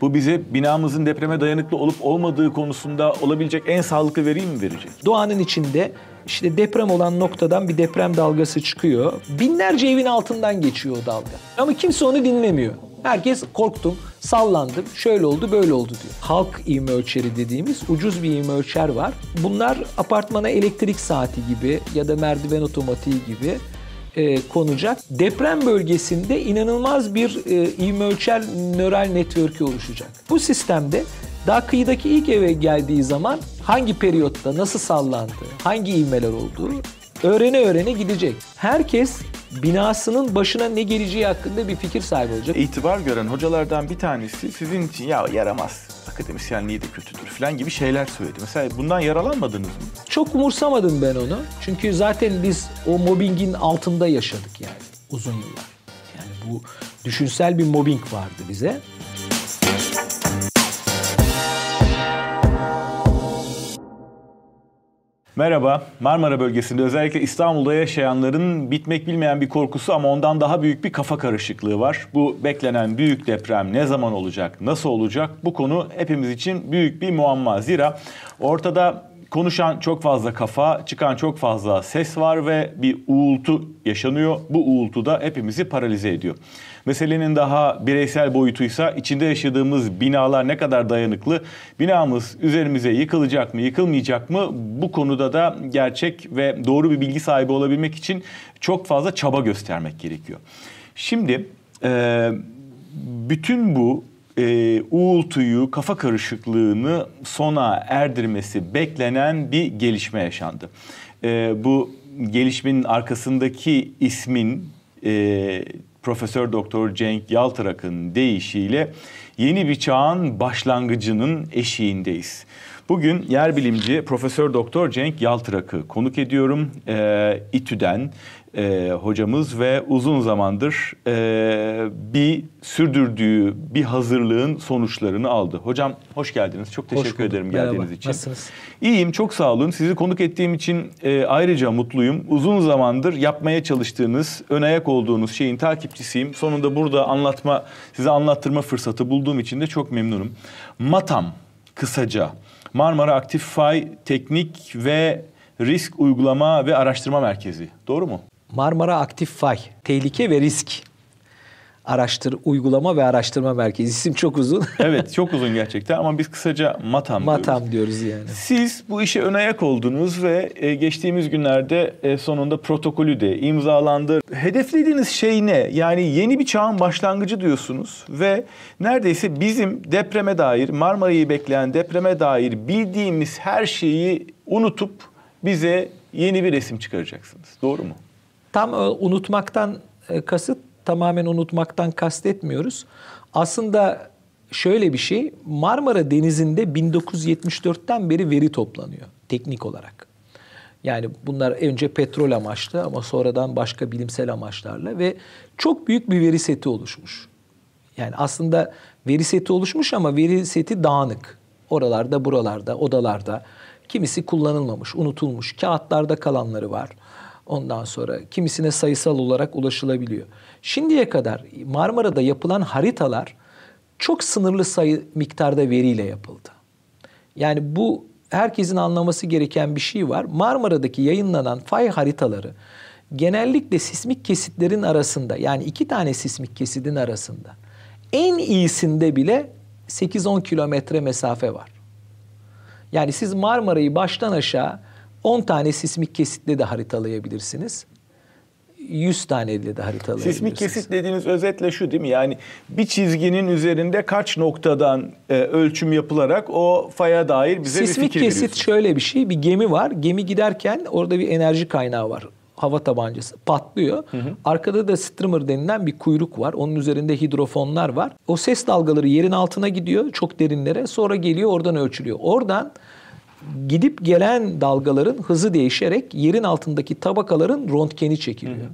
Bu bize binamızın depreme dayanıklı olup olmadığı konusunda olabilecek en sağlıklı veriyi mi verecek? Doğanın içinde işte deprem olan noktadan bir deprem dalgası çıkıyor. Binlerce evin altından geçiyor o dalga. Ama kimse onu dinlemiyor. Herkes korktum, sallandım, şöyle oldu, böyle oldu diyor. Halk ivme ölçeri dediğimiz ucuz bir ivme ölçer var. Bunlar apartmana elektrik saati gibi ya da merdiven otomatiği gibi e, konacak. Deprem bölgesinde inanılmaz bir e, ivme ölçer nöral network'ü oluşacak. Bu sistemde daha kıyıdaki ilk eve geldiği zaman hangi periyotta nasıl sallandı, hangi ivmeler olduğu öğrene öğrene gidecek. Herkes binasının başına ne geleceği hakkında bir fikir sahibi olacak. İtibar gören hocalardan bir tanesi sizin için ya yaramaz, akademisyenliği de kötüdür falan gibi şeyler söyledi. Mesela bundan yaralanmadınız mı? Çok umursamadım ben onu. Çünkü zaten biz o mobbingin altında yaşadık yani uzun yıllar. Yani bu düşünsel bir mobbing vardı bize. Merhaba. Marmara bölgesinde özellikle İstanbul'da yaşayanların bitmek bilmeyen bir korkusu ama ondan daha büyük bir kafa karışıklığı var. Bu beklenen büyük deprem ne zaman olacak, nasıl olacak? Bu konu hepimiz için büyük bir muamma. Zira ortada konuşan çok fazla kafa, çıkan çok fazla ses var ve bir uğultu yaşanıyor. Bu uğultu da hepimizi paralize ediyor. Meselenin daha bireysel boyutuysa içinde yaşadığımız binalar ne kadar dayanıklı, binamız üzerimize yıkılacak mı, yıkılmayacak mı bu konuda da gerçek ve doğru bir bilgi sahibi olabilmek için çok fazla çaba göstermek gerekiyor. Şimdi bütün bu e, uğultuyu, kafa karışıklığını sona erdirmesi beklenen bir gelişme yaşandı. E, bu gelişmenin arkasındaki ismin e, Profesör Doktor Cenk Yaltırak'ın deyişiyle yeni bir çağın başlangıcının eşiğindeyiz. Bugün yer bilimci Profesör Doktor Cenk Yaltırak'ı konuk ediyorum. E, İTÜ'den e, hocamız ve uzun zamandır e, bir sürdürdüğü bir hazırlığın sonuçlarını aldı. Hocam hoş geldiniz. Çok teşekkür ederim geldiğiniz Merhaba. için. Nasılsınız? İyiyim, çok sağ olun. Sizi konuk ettiğim için e, ayrıca mutluyum. Uzun zamandır yapmaya çalıştığınız, ön ayak olduğunuz şeyin takipçisiyim. Sonunda burada anlatma, size anlattırma fırsatı bulduğum için de çok memnunum. MATAM kısaca Marmara Aktif Fay Teknik ve Risk Uygulama ve Araştırma Merkezi. Doğru mu? Marmara Aktif Fay, Tehlike ve Risk Araştır, Uygulama ve Araştırma Merkezi. İsim çok uzun. Evet, çok uzun gerçekten ama biz kısaca MATAM, diyoruz. Matam diyoruz yani. Siz bu işe ön ayak oldunuz ve e, geçtiğimiz günlerde e, sonunda protokolü de imzalandı. Hedeflediğiniz şey ne? Yani yeni bir çağın başlangıcı diyorsunuz ve neredeyse bizim depreme dair, Marmara'yı bekleyen depreme dair bildiğimiz her şeyi unutup bize yeni bir resim çıkaracaksınız. Doğru mu? Tam e, unutmaktan e, kasıt tamamen unutmaktan kastetmiyoruz. Aslında şöyle bir şey Marmara Denizi'nde 1974'ten beri veri toplanıyor teknik olarak. Yani bunlar önce petrol amaçlı ama sonradan başka bilimsel amaçlarla ve çok büyük bir veri seti oluşmuş. Yani aslında veri seti oluşmuş ama veri seti dağınık. Oralarda, buralarda, odalarda. Kimisi kullanılmamış, unutulmuş. Kağıtlarda kalanları var. Ondan sonra kimisine sayısal olarak ulaşılabiliyor. Şimdiye kadar Marmara'da yapılan haritalar çok sınırlı sayı miktarda veriyle yapıldı. Yani bu herkesin anlaması gereken bir şey var. Marmara'daki yayınlanan fay haritaları genellikle sismik kesitlerin arasında yani iki tane sismik kesitin arasında en iyisinde bile 8-10 kilometre mesafe var. Yani siz Marmara'yı baştan aşağı 10 tane sismik kesitle de haritalayabilirsiniz. 100 taneyle de haritalayabilirsiniz. Sismik kesit dediğiniz özetle şu değil mi? Yani bir çizginin üzerinde kaç noktadan e, ölçüm yapılarak o faya dair bize Sismik bir fikir kesit şöyle bir şey. Bir gemi var. Gemi giderken orada bir enerji kaynağı var. Hava tabancası patlıyor. Arkada da streamer denilen bir kuyruk var. Onun üzerinde hidrofonlar var. O ses dalgaları yerin altına gidiyor çok derinlere. Sonra geliyor oradan ölçülüyor. Oradan gidip gelen dalgaların hızı değişerek yerin altındaki tabakaların röntgeni çekiliyor.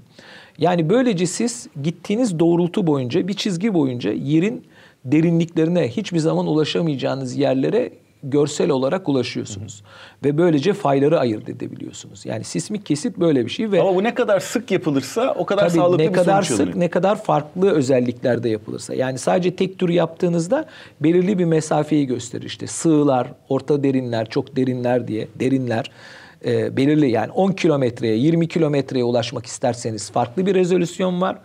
Yani böylece siz gittiğiniz doğrultu boyunca bir çizgi boyunca yerin derinliklerine hiçbir zaman ulaşamayacağınız yerlere görsel olarak ulaşıyorsunuz. Ve böylece fayları ayırt edebiliyorsunuz. Yani sismik kesit böyle bir şey ve Ama bu ne kadar sık yapılırsa o kadar Tabii sağlıklı ne bir kadar sonuç sık alınıyor. ne kadar farklı özelliklerde yapılırsa. Yani sadece tek tur yaptığınızda belirli bir mesafeyi gösterir. İşte sığlar, orta derinler, çok derinler diye derinler e, belirli yani 10 kilometreye 20 kilometreye ulaşmak isterseniz farklı bir rezolüsyon var.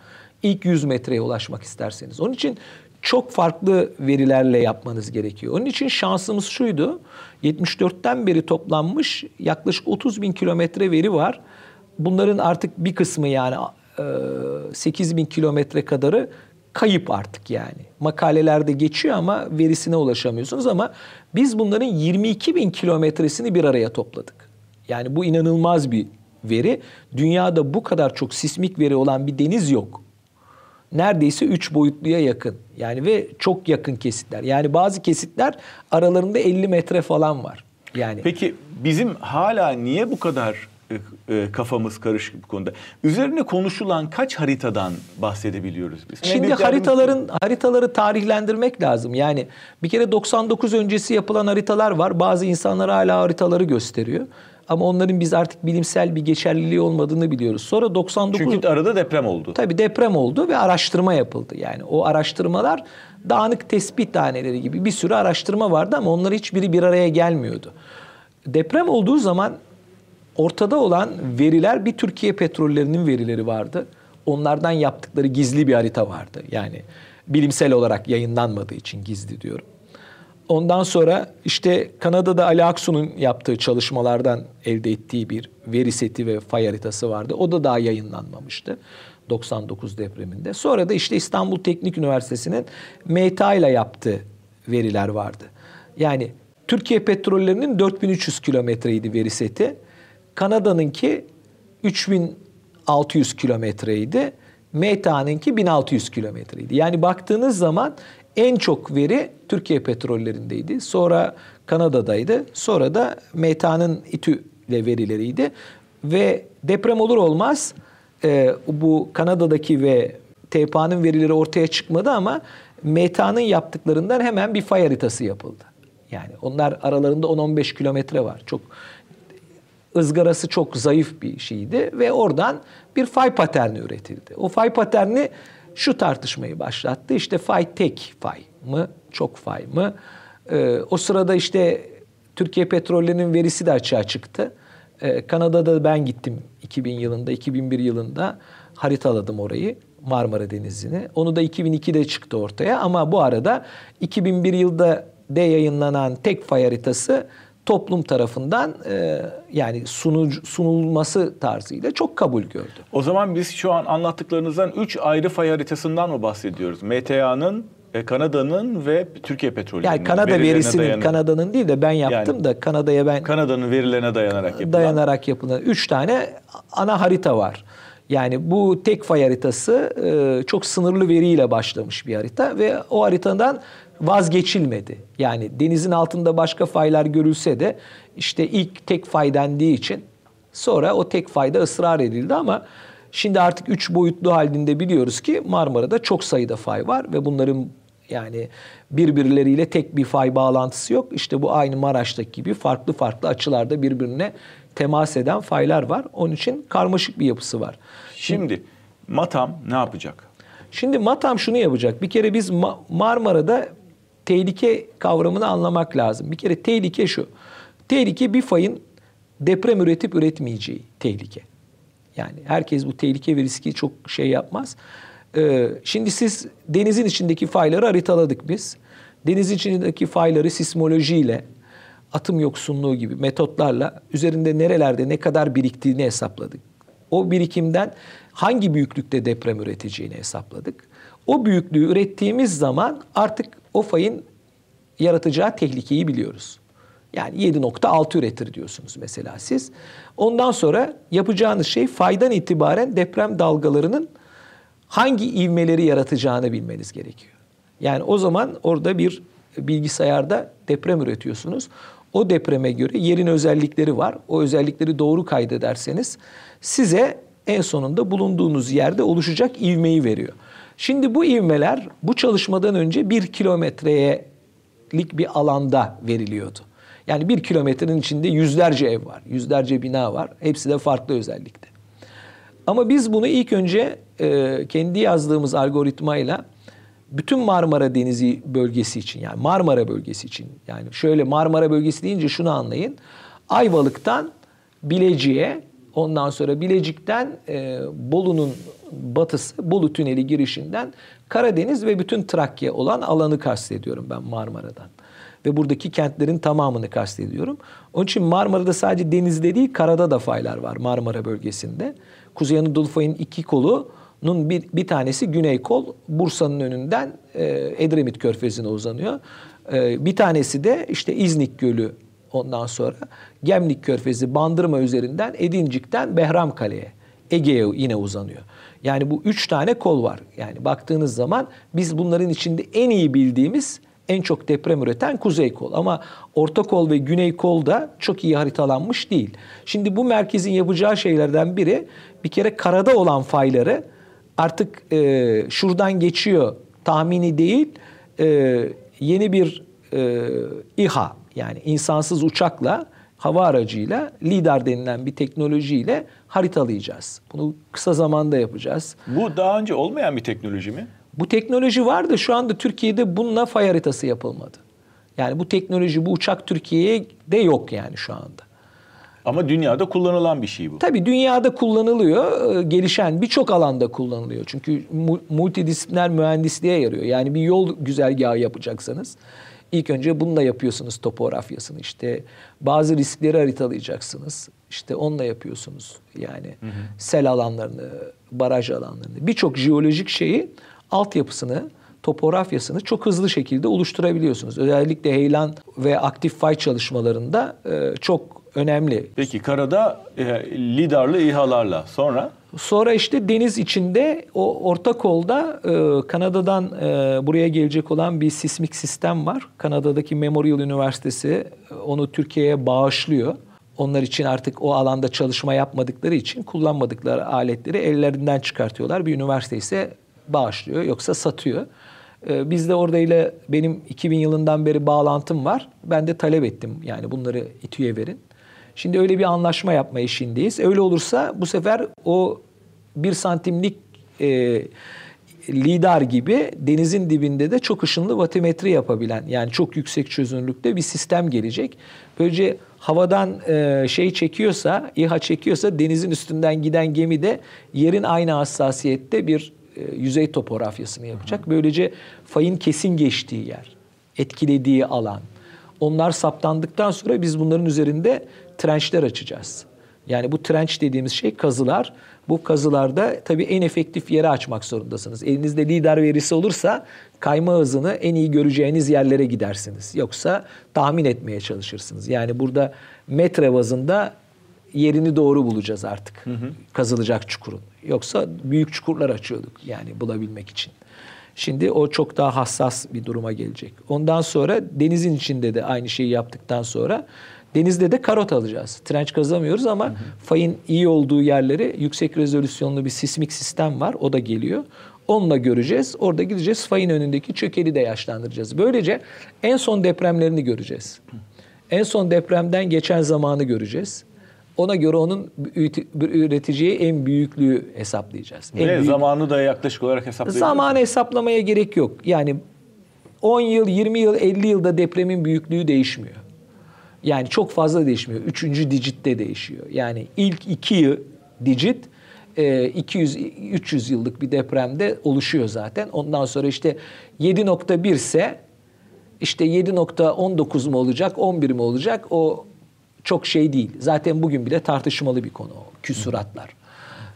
İlk 100 metreye ulaşmak isterseniz. Onun için çok farklı verilerle yapmanız gerekiyor. Onun için şansımız şuydu. 74'ten beri toplanmış yaklaşık 30 bin kilometre veri var. Bunların artık bir kısmı yani e, 8 bin kilometre kadarı kayıp artık yani. Makalelerde geçiyor ama verisine ulaşamıyorsunuz ama biz bunların 22 bin kilometresini bir araya topladık. Yani bu inanılmaz bir veri. Dünyada bu kadar çok sismik veri olan bir deniz yok. Neredeyse 3 boyutluya yakın. Yani ve çok yakın kesitler. Yani bazı kesitler aralarında 50 metre falan var. Yani Peki bizim hala niye bu kadar e, e, kafamız karışık bu konuda? Üzerine konuşulan kaç haritadan bahsedebiliyoruz biz? Şimdi büyük haritaların haritaları tarihlendirmek lazım. Yani bir kere 99 öncesi yapılan haritalar var. Bazı insanlar hala haritaları gösteriyor. Ama onların biz artık bilimsel bir geçerliliği olmadığını biliyoruz. Sonra 99 Çünkü arada deprem oldu. Tabii deprem oldu ve araştırma yapıldı. Yani o araştırmalar dağınık tespit taneleri gibi bir sürü araştırma vardı ama onlar hiçbiri bir araya gelmiyordu. Deprem olduğu zaman ortada olan veriler bir Türkiye petrollerinin verileri vardı. Onlardan yaptıkları gizli bir harita vardı. Yani bilimsel olarak yayınlanmadığı için gizli diyorum. Ondan sonra işte Kanada'da Ali Aksu'nun yaptığı çalışmalardan elde ettiği bir veri seti ve fay haritası vardı. O da daha yayınlanmamıştı 99 depreminde. Sonra da işte İstanbul Teknik Üniversitesi'nin META ile yaptığı veriler vardı. Yani Türkiye petrollerinin 4300 kilometreydi veri seti. Kanada'nınki 3600 kilometreydi. META'nınki 1600 kilometreydi. Yani baktığınız zaman en çok veri Türkiye petrollerindeydi. Sonra Kanada'daydı. Sonra da META'nın İTÜ ile verileriydi. Ve deprem olur olmaz e, bu Kanada'daki ve TPA'nın verileri ortaya çıkmadı ama META'nın yaptıklarından hemen bir fay haritası yapıldı. Yani onlar aralarında 10-15 kilometre var. Çok ızgarası çok zayıf bir şeydi ve oradan bir fay paterni üretildi. O fay paterni şu tartışmayı başlattı. İşte fay tek fay mı, çok fay mı? Ee, o sırada işte Türkiye Petrollerinin verisi de açığa çıktı. Ee, Kanada'da ben gittim 2000 yılında, 2001 yılında haritaladım orayı. Marmara Denizi'ni. Onu da 2002'de çıktı ortaya ama bu arada 2001 yılda de yayınlanan tek fay haritası toplum tarafından e, yani sunucu, sunulması tarzıyla çok kabul gördü. O zaman biz şu an anlattıklarınızdan 3 ayrı fay haritasından mı bahsediyoruz? MTA'nın, e, Kanada'nın ve Türkiye Petrolü'nün Yani Kanada verisinin dayanan- Kanada'nın değil de ben yaptım Yani da Kanada'ya ben Kanada'nın verilerine dayanarak yapılan. dayanarak yapılan üç tane ana harita var. Yani bu tek fay haritası e, çok sınırlı veriyle başlamış bir harita ve o haritadan vazgeçilmedi. Yani denizin altında başka faylar görülse de işte ilk tek fay dendiği için sonra o tek fayda ısrar edildi ama şimdi artık üç boyutlu halinde biliyoruz ki Marmara'da çok sayıda fay var ve bunların yani birbirleriyle tek bir fay bağlantısı yok. İşte bu aynı Maraş'taki gibi farklı farklı açılarda birbirine temas eden faylar var. Onun için karmaşık bir yapısı var. Şimdi Matam ne yapacak? Şimdi MATAM şunu yapacak. Bir kere biz Ma- Marmara'da tehlike kavramını anlamak lazım. Bir kere tehlike şu. Tehlike bir fayın deprem üretip üretmeyeceği tehlike. Yani herkes bu tehlike ve riski çok şey yapmaz. Ee, şimdi siz denizin içindeki fayları haritaladık biz. Denizin içindeki fayları sismolojiyle, atım yoksunluğu gibi metotlarla üzerinde nerelerde ne kadar biriktiğini hesapladık. O birikimden hangi büyüklükte deprem üreteceğini hesapladık. O büyüklüğü ürettiğimiz zaman artık o fayın yaratacağı tehlikeyi biliyoruz. Yani 7.6 üretir diyorsunuz mesela siz. Ondan sonra yapacağınız şey faydan itibaren deprem dalgalarının hangi ivmeleri yaratacağını bilmeniz gerekiyor. Yani o zaman orada bir bilgisayarda deprem üretiyorsunuz. O depreme göre yerin özellikleri var. O özellikleri doğru kaydederseniz size en sonunda bulunduğunuz yerde oluşacak ivmeyi veriyor. Şimdi bu ivmeler bu çalışmadan önce bir kilometreyelik bir alanda veriliyordu. Yani bir kilometrenin içinde yüzlerce ev var, yüzlerce bina var. Hepsi de farklı özellikte. Ama biz bunu ilk önce e, kendi yazdığımız algoritmayla bütün Marmara Denizi bölgesi için yani Marmara bölgesi için yani şöyle Marmara bölgesi deyince şunu anlayın. Ayvalık'tan Bilecik'e ondan sonra Bilecik'ten e, Bolu'nun batısı Bolu Tüneli girişinden Karadeniz ve bütün Trakya olan alanı kastediyorum ben Marmara'dan. Ve buradaki kentlerin tamamını kastediyorum. Onun için Marmara'da sadece denizde değil karada da faylar var Marmara bölgesinde. Kuzey Anadolu fayının iki kolunun bir, bir tanesi güney kol Bursa'nın önünden e, Edremit Körfezi'ne uzanıyor. E, bir tanesi de işte İznik Gölü ondan sonra Gemlik Körfezi Bandırma üzerinden Edincik'ten Behramkale'ye Ege'ye yine uzanıyor. Yani bu üç tane kol var. Yani baktığınız zaman biz bunların içinde en iyi bildiğimiz en çok deprem üreten kuzey kol. Ama orta kol ve güney kol da çok iyi haritalanmış değil. Şimdi bu merkezin yapacağı şeylerden biri bir kere karada olan fayları artık e, şuradan geçiyor tahmini değil e, yeni bir e, İHA yani insansız uçakla hava aracıyla LIDAR denilen bir teknolojiyle haritalayacağız. Bunu kısa zamanda yapacağız. Bu daha önce olmayan bir teknoloji mi? Bu teknoloji var da şu anda Türkiye'de bununla fay haritası yapılmadı. Yani bu teknoloji, bu uçak Türkiye'de yok yani şu anda. Ama dünyada kullanılan bir şey bu. Tabii dünyada kullanılıyor, e, gelişen birçok alanda kullanılıyor. Çünkü multidisipliner mühendisliğe yarıyor. Yani bir yol güzergahı yapacaksanız ilk önce bununla yapıyorsunuz topografyasını. İşte bazı riskleri haritalayacaksınız. İşte onunla yapıyorsunuz. Yani hı hı. sel alanlarını, baraj alanlarını, birçok jeolojik şeyi altyapısını, topografyasını çok hızlı şekilde oluşturabiliyorsunuz. Özellikle heyelan ve aktif fay çalışmalarında e, çok önemli. Peki karada e, lidarlı İHA'larla sonra? Sonra işte deniz içinde o orta kolda e, Kanada'dan e, buraya gelecek olan bir sismik sistem var. Kanada'daki Memorial Üniversitesi e, onu Türkiye'ye bağışlıyor. Onlar için artık o alanda çalışma yapmadıkları için kullanmadıkları aletleri ellerinden çıkartıyorlar. Bir üniversite ise bağışlıyor yoksa satıyor. Ee, biz de orada ile benim 2000 yılından beri bağlantım var. Ben de talep ettim yani bunları İTÜ'ye verin. Şimdi öyle bir anlaşma yapma işindeyiz. Öyle olursa bu sefer o bir santimlik e, lidar gibi denizin dibinde de çok ışınlı vatimetre yapabilen yani çok yüksek çözünürlükte bir sistem gelecek. Böylece havadan e, şey çekiyorsa, İHA çekiyorsa denizin üstünden giden gemi de yerin aynı hassasiyette bir e, yüzey topografyasını yapacak. Böylece fayın kesin geçtiği yer, etkilediği alan. Onlar saptandıktan sonra biz bunların üzerinde trençler açacağız. Yani bu trenç dediğimiz şey kazılar. Bu kazılarda tabii en efektif yere açmak zorundasınız. Elinizde lider verisi olursa kayma hızını en iyi göreceğiniz yerlere gidersiniz. Yoksa tahmin etmeye çalışırsınız. Yani burada metre bazında yerini doğru bulacağız artık. Hı hı. Kazılacak çukurun. Yoksa büyük çukurlar açıyorduk yani bulabilmek için. Şimdi o çok daha hassas bir duruma gelecek. Ondan sonra denizin içinde de aynı şeyi yaptıktan sonra denizde de karot alacağız. Trenç kazamıyoruz ama hı hı. fayın iyi olduğu yerleri yüksek rezolüsyonlu bir sismik sistem var. O da geliyor. Onunla göreceğiz. Orada gideceğiz. Fayın önündeki çökeli de yaşlandıracağız. Böylece en son depremlerini göreceğiz. En son depremden geçen zamanı göreceğiz. Ona göre onun üreteceği en büyüklüğü hesaplayacağız. Ve en büyük... zamanı da yaklaşık olarak hesaplayacağız. Zamanı hesaplamaya gerek yok. Yani 10 yıl, 20 yıl, 50 yılda depremin büyüklüğü değişmiyor. Yani çok fazla değişmiyor. Üçüncü dijitte değişiyor. Yani ilk iki digit 200-300 yıllık bir depremde oluşuyor zaten. Ondan sonra işte 7.1 ise işte 7.19 mu olacak, 11 mi olacak o çok şey değil. Zaten bugün bile tartışmalı bir konu küsuratlar.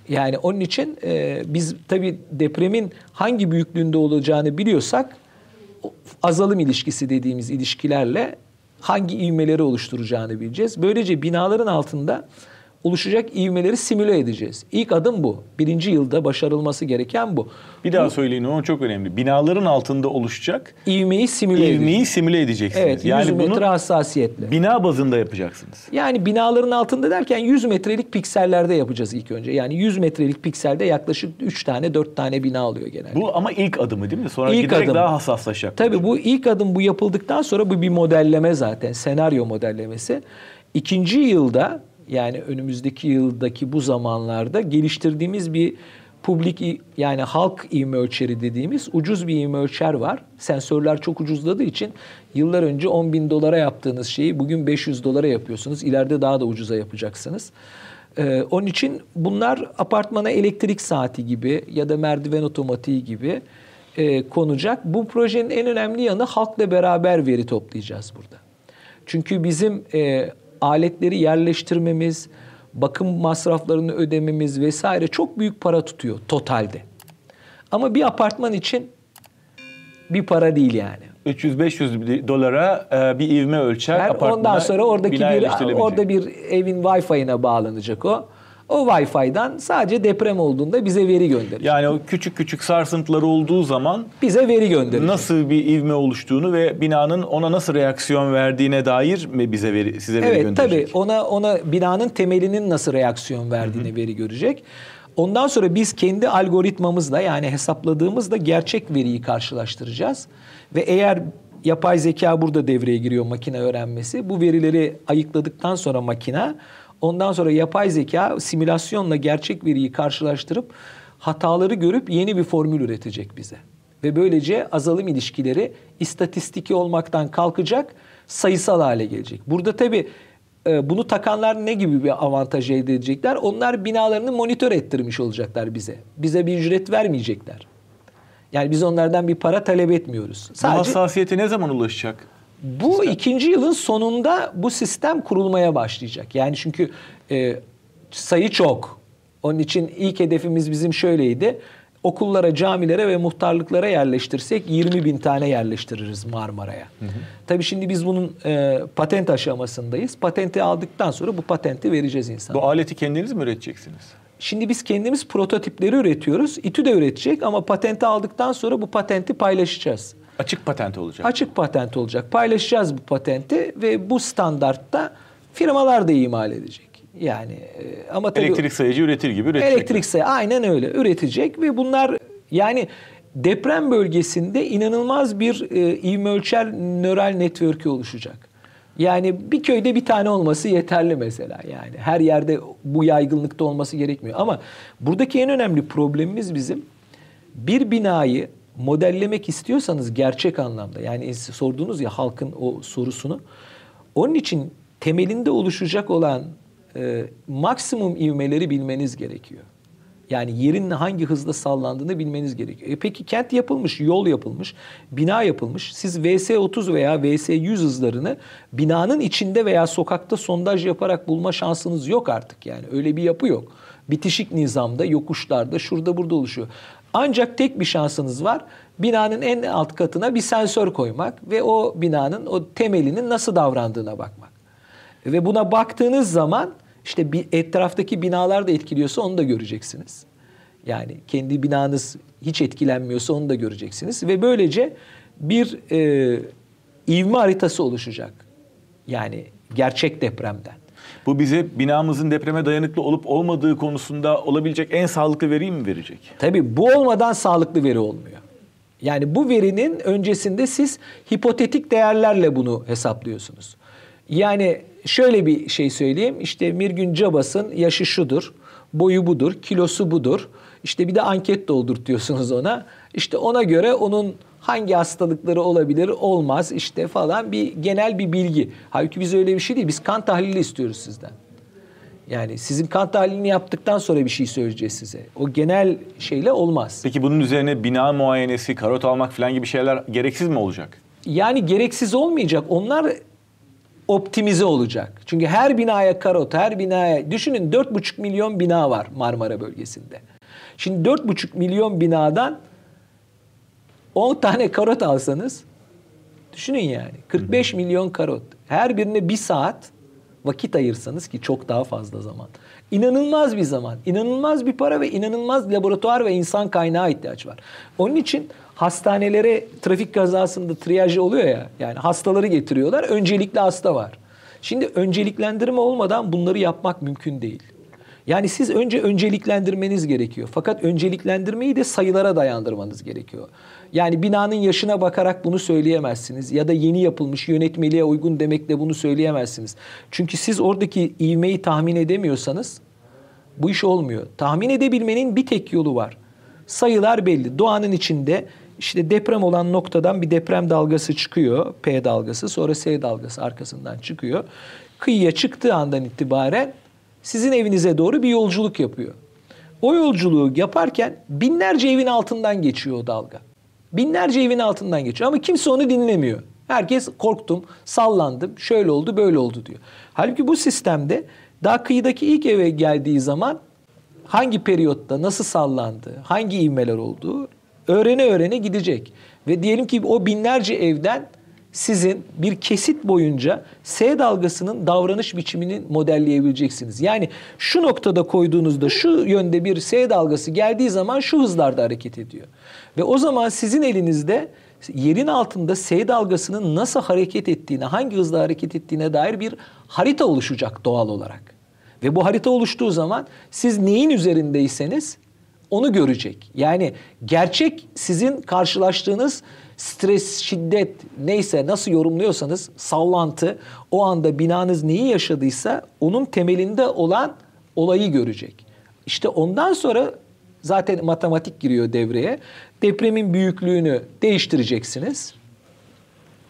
Yani onun için e, biz tabii depremin hangi büyüklüğünde olacağını biliyorsak azalım ilişkisi dediğimiz ilişkilerle hangi ivmeleri oluşturacağını bileceğiz. Böylece binaların altında oluşacak ivmeleri simüle edeceğiz. İlk adım bu. Birinci yılda başarılması gereken bu. Bir daha söyleyin o çok önemli. Binaların altında oluşacak İvmeyi simüle edeceğiz. ivmeyi simüle edeceksiniz. Evet, 100 yani metre bunu hassasiyetle. bina bazında yapacaksınız. Yani binaların altında derken 100 metrelik piksellerde yapacağız ilk önce. Yani 100 metrelik pikselde yaklaşık 3 tane 4 tane bina alıyor genelde. Bu ama ilk adımı değil mi? Sonra İlk giderek adım. daha hassaslaşacak. Tabii bu ilk adım bu yapıldıktan sonra bu bir modelleme zaten. Senaryo modellemesi. İkinci yılda yani önümüzdeki yıldaki bu zamanlarda geliştirdiğimiz bir publik yani halk ivme ölçeri dediğimiz ucuz bir ivme ölçer var. Sensörler çok ucuzladığı için yıllar önce 10 bin dolara yaptığınız şeyi bugün 500 dolara yapıyorsunuz. İleride daha da ucuza yapacaksınız. Ee, onun için bunlar apartmana elektrik saati gibi ya da merdiven otomatiği gibi e, konacak. Bu projenin en önemli yanı halkla beraber veri toplayacağız burada. Çünkü bizim e, aletleri yerleştirmemiz, bakım masraflarını ödememiz vesaire çok büyük para tutuyor totalde. Ama bir apartman için bir para değil yani. 300-500 dolara e, bir ivme ölçer apartmana ondan sonra oradaki bir orada bir evin Wi-Fi'ine bağlanacak o. O Wi-Fi'den sadece deprem olduğunda bize veri gönderecek. Yani o küçük küçük sarsıntılar olduğu zaman Bize veri gönderecek. nasıl bir ivme oluştuğunu ve binanın ona nasıl reaksiyon verdiğine dair mi bize veri, size veri Evet tabii gönderecek? ona ona binanın temelinin nasıl reaksiyon verdiğini veri görecek. Ondan sonra biz kendi algoritmamızla yani hesapladığımızda gerçek veriyi karşılaştıracağız. Ve eğer yapay zeka burada devreye giriyor makine öğrenmesi. Bu verileri ayıkladıktan sonra makine ondan sonra yapay zeka simülasyonla gerçek veriyi karşılaştırıp hataları görüp yeni bir formül üretecek bize. Ve böylece azalım ilişkileri istatistiki olmaktan kalkacak, sayısal hale gelecek. Burada tabii e, bunu takanlar ne gibi bir avantaj elde edecekler? Onlar binalarını monitör ettirmiş olacaklar bize. Bize bir ücret vermeyecekler. Yani biz onlardan bir para talep etmiyoruz. Bu Sadece hassasiyete ne zaman ulaşacak? Bu ikinci yılın sonunda bu sistem kurulmaya başlayacak. Yani çünkü e, sayı çok. Onun için ilk hedefimiz bizim şöyleydi. Okullara, camilere ve muhtarlıklara yerleştirsek 20 bin tane yerleştiririz Marmara'ya. Tabii şimdi biz bunun e, patent aşamasındayız. Patenti aldıktan sonra bu patenti vereceğiz insanlara. Bu aleti kendiniz mi üreteceksiniz? Şimdi biz kendimiz prototipleri üretiyoruz. İTÜ de üretecek ama patenti aldıktan sonra bu patenti paylaşacağız. Açık patent olacak. Açık patent olacak. Paylaşacağız bu patenti ve bu standartta firmalar da imal edecek. Yani e, ama tabii Elektrik sayıcı üretir gibi üretecek. elektrik sayı aynen öyle üretecek ve bunlar yani deprem bölgesinde inanılmaz bir e, ivme ölçer nöral network'ü oluşacak. Yani bir köyde bir tane olması yeterli mesela yani. Her yerde bu yaygınlıkta olması gerekmiyor. Ama buradaki en önemli problemimiz bizim bir binayı modellemek istiyorsanız gerçek anlamda yani siz sordunuz ya halkın o sorusunu. Onun için temelinde oluşacak olan e, maksimum ivmeleri bilmeniz gerekiyor. Yani yerin hangi hızda sallandığını bilmeniz gerekiyor. E peki kent yapılmış, yol yapılmış, bina yapılmış. Siz VS30 veya VS100 hızlarını binanın içinde veya sokakta sondaj yaparak bulma şansınız yok artık. Yani öyle bir yapı yok. Bitişik nizamda, yokuşlarda, şurada burada oluşuyor. Ancak tek bir şansınız var. Binanın en alt katına bir sensör koymak ve o binanın o temelinin nasıl davrandığına bakmak. Ve buna baktığınız zaman işte bir etraftaki binalar da etkiliyorsa onu da göreceksiniz. Yani kendi binanız hiç etkilenmiyorsa onu da göreceksiniz. Ve böylece bir e, ivme haritası oluşacak. Yani gerçek depremden. Bu bize binamızın depreme dayanıklı olup olmadığı konusunda olabilecek en sağlıklı veriyi mi verecek? Tabii bu olmadan sağlıklı veri olmuyor. Yani bu verinin öncesinde siz hipotetik değerlerle bunu hesaplıyorsunuz. Yani şöyle bir şey söyleyeyim. İşte Mirgün Cabas'ın yaşı şudur, boyu budur, kilosu budur. İşte bir de anket doldurtuyorsunuz ona. İşte ona göre onun hangi hastalıkları olabilir, olmaz işte falan bir genel bir bilgi. Halbuki biz öyle bir şey değil. Biz kan tahlili istiyoruz sizden. Yani sizin kan tahlilini yaptıktan sonra bir şey söyleyeceğiz size. O genel şeyle olmaz. Peki bunun üzerine bina muayenesi, karot almak falan gibi şeyler gereksiz mi olacak? Yani gereksiz olmayacak. Onlar optimize olacak. Çünkü her binaya karot, her binaya... Düşünün 4,5 milyon bina var Marmara bölgesinde. Şimdi 4,5 milyon binadan 10 tane karot alsanız düşünün yani 45 milyon karot. Her birine bir saat vakit ayırsanız ki çok daha fazla zaman. İnanılmaz bir zaman, inanılmaz bir para ve inanılmaz laboratuvar ve insan kaynağı ihtiyaç var. Onun için hastanelere trafik kazasında triyaj oluyor ya. Yani hastaları getiriyorlar. Öncelikli hasta var. Şimdi önceliklendirme olmadan bunları yapmak mümkün değil. Yani siz önce önceliklendirmeniz gerekiyor. Fakat önceliklendirmeyi de sayılara dayandırmanız gerekiyor. Yani binanın yaşına bakarak bunu söyleyemezsiniz ya da yeni yapılmış yönetmeliğe uygun demekle bunu söyleyemezsiniz. Çünkü siz oradaki ivmeyi tahmin edemiyorsanız bu iş olmuyor. Tahmin edebilmenin bir tek yolu var. Sayılar belli. Doğanın içinde işte deprem olan noktadan bir deprem dalgası çıkıyor. P dalgası sonra S dalgası arkasından çıkıyor. Kıyıya çıktığı andan itibaren sizin evinize doğru bir yolculuk yapıyor. O yolculuğu yaparken binlerce evin altından geçiyor o dalga. Binlerce evin altından geçiyor ama kimse onu dinlemiyor. Herkes korktum, sallandım, şöyle oldu, böyle oldu diyor. Halbuki bu sistemde daha kıyıdaki ilk eve geldiği zaman hangi periyotta nasıl sallandı, hangi ivmeler olduğu öğrene öğrene gidecek. Ve diyelim ki o binlerce evden sizin bir kesit boyunca S dalgasının davranış biçimini modelleyebileceksiniz. Yani şu noktada koyduğunuzda şu yönde bir S dalgası geldiği zaman şu hızlarda hareket ediyor. Ve o zaman sizin elinizde yerin altında S dalgasının nasıl hareket ettiğine, hangi hızla hareket ettiğine dair bir harita oluşacak doğal olarak. Ve bu harita oluştuğu zaman siz neyin üzerindeyseniz onu görecek. Yani gerçek sizin karşılaştığınız stres, şiddet neyse nasıl yorumluyorsanız sallantı o anda binanız neyi yaşadıysa onun temelinde olan olayı görecek. İşte ondan sonra zaten matematik giriyor devreye. Depremin büyüklüğünü değiştireceksiniz.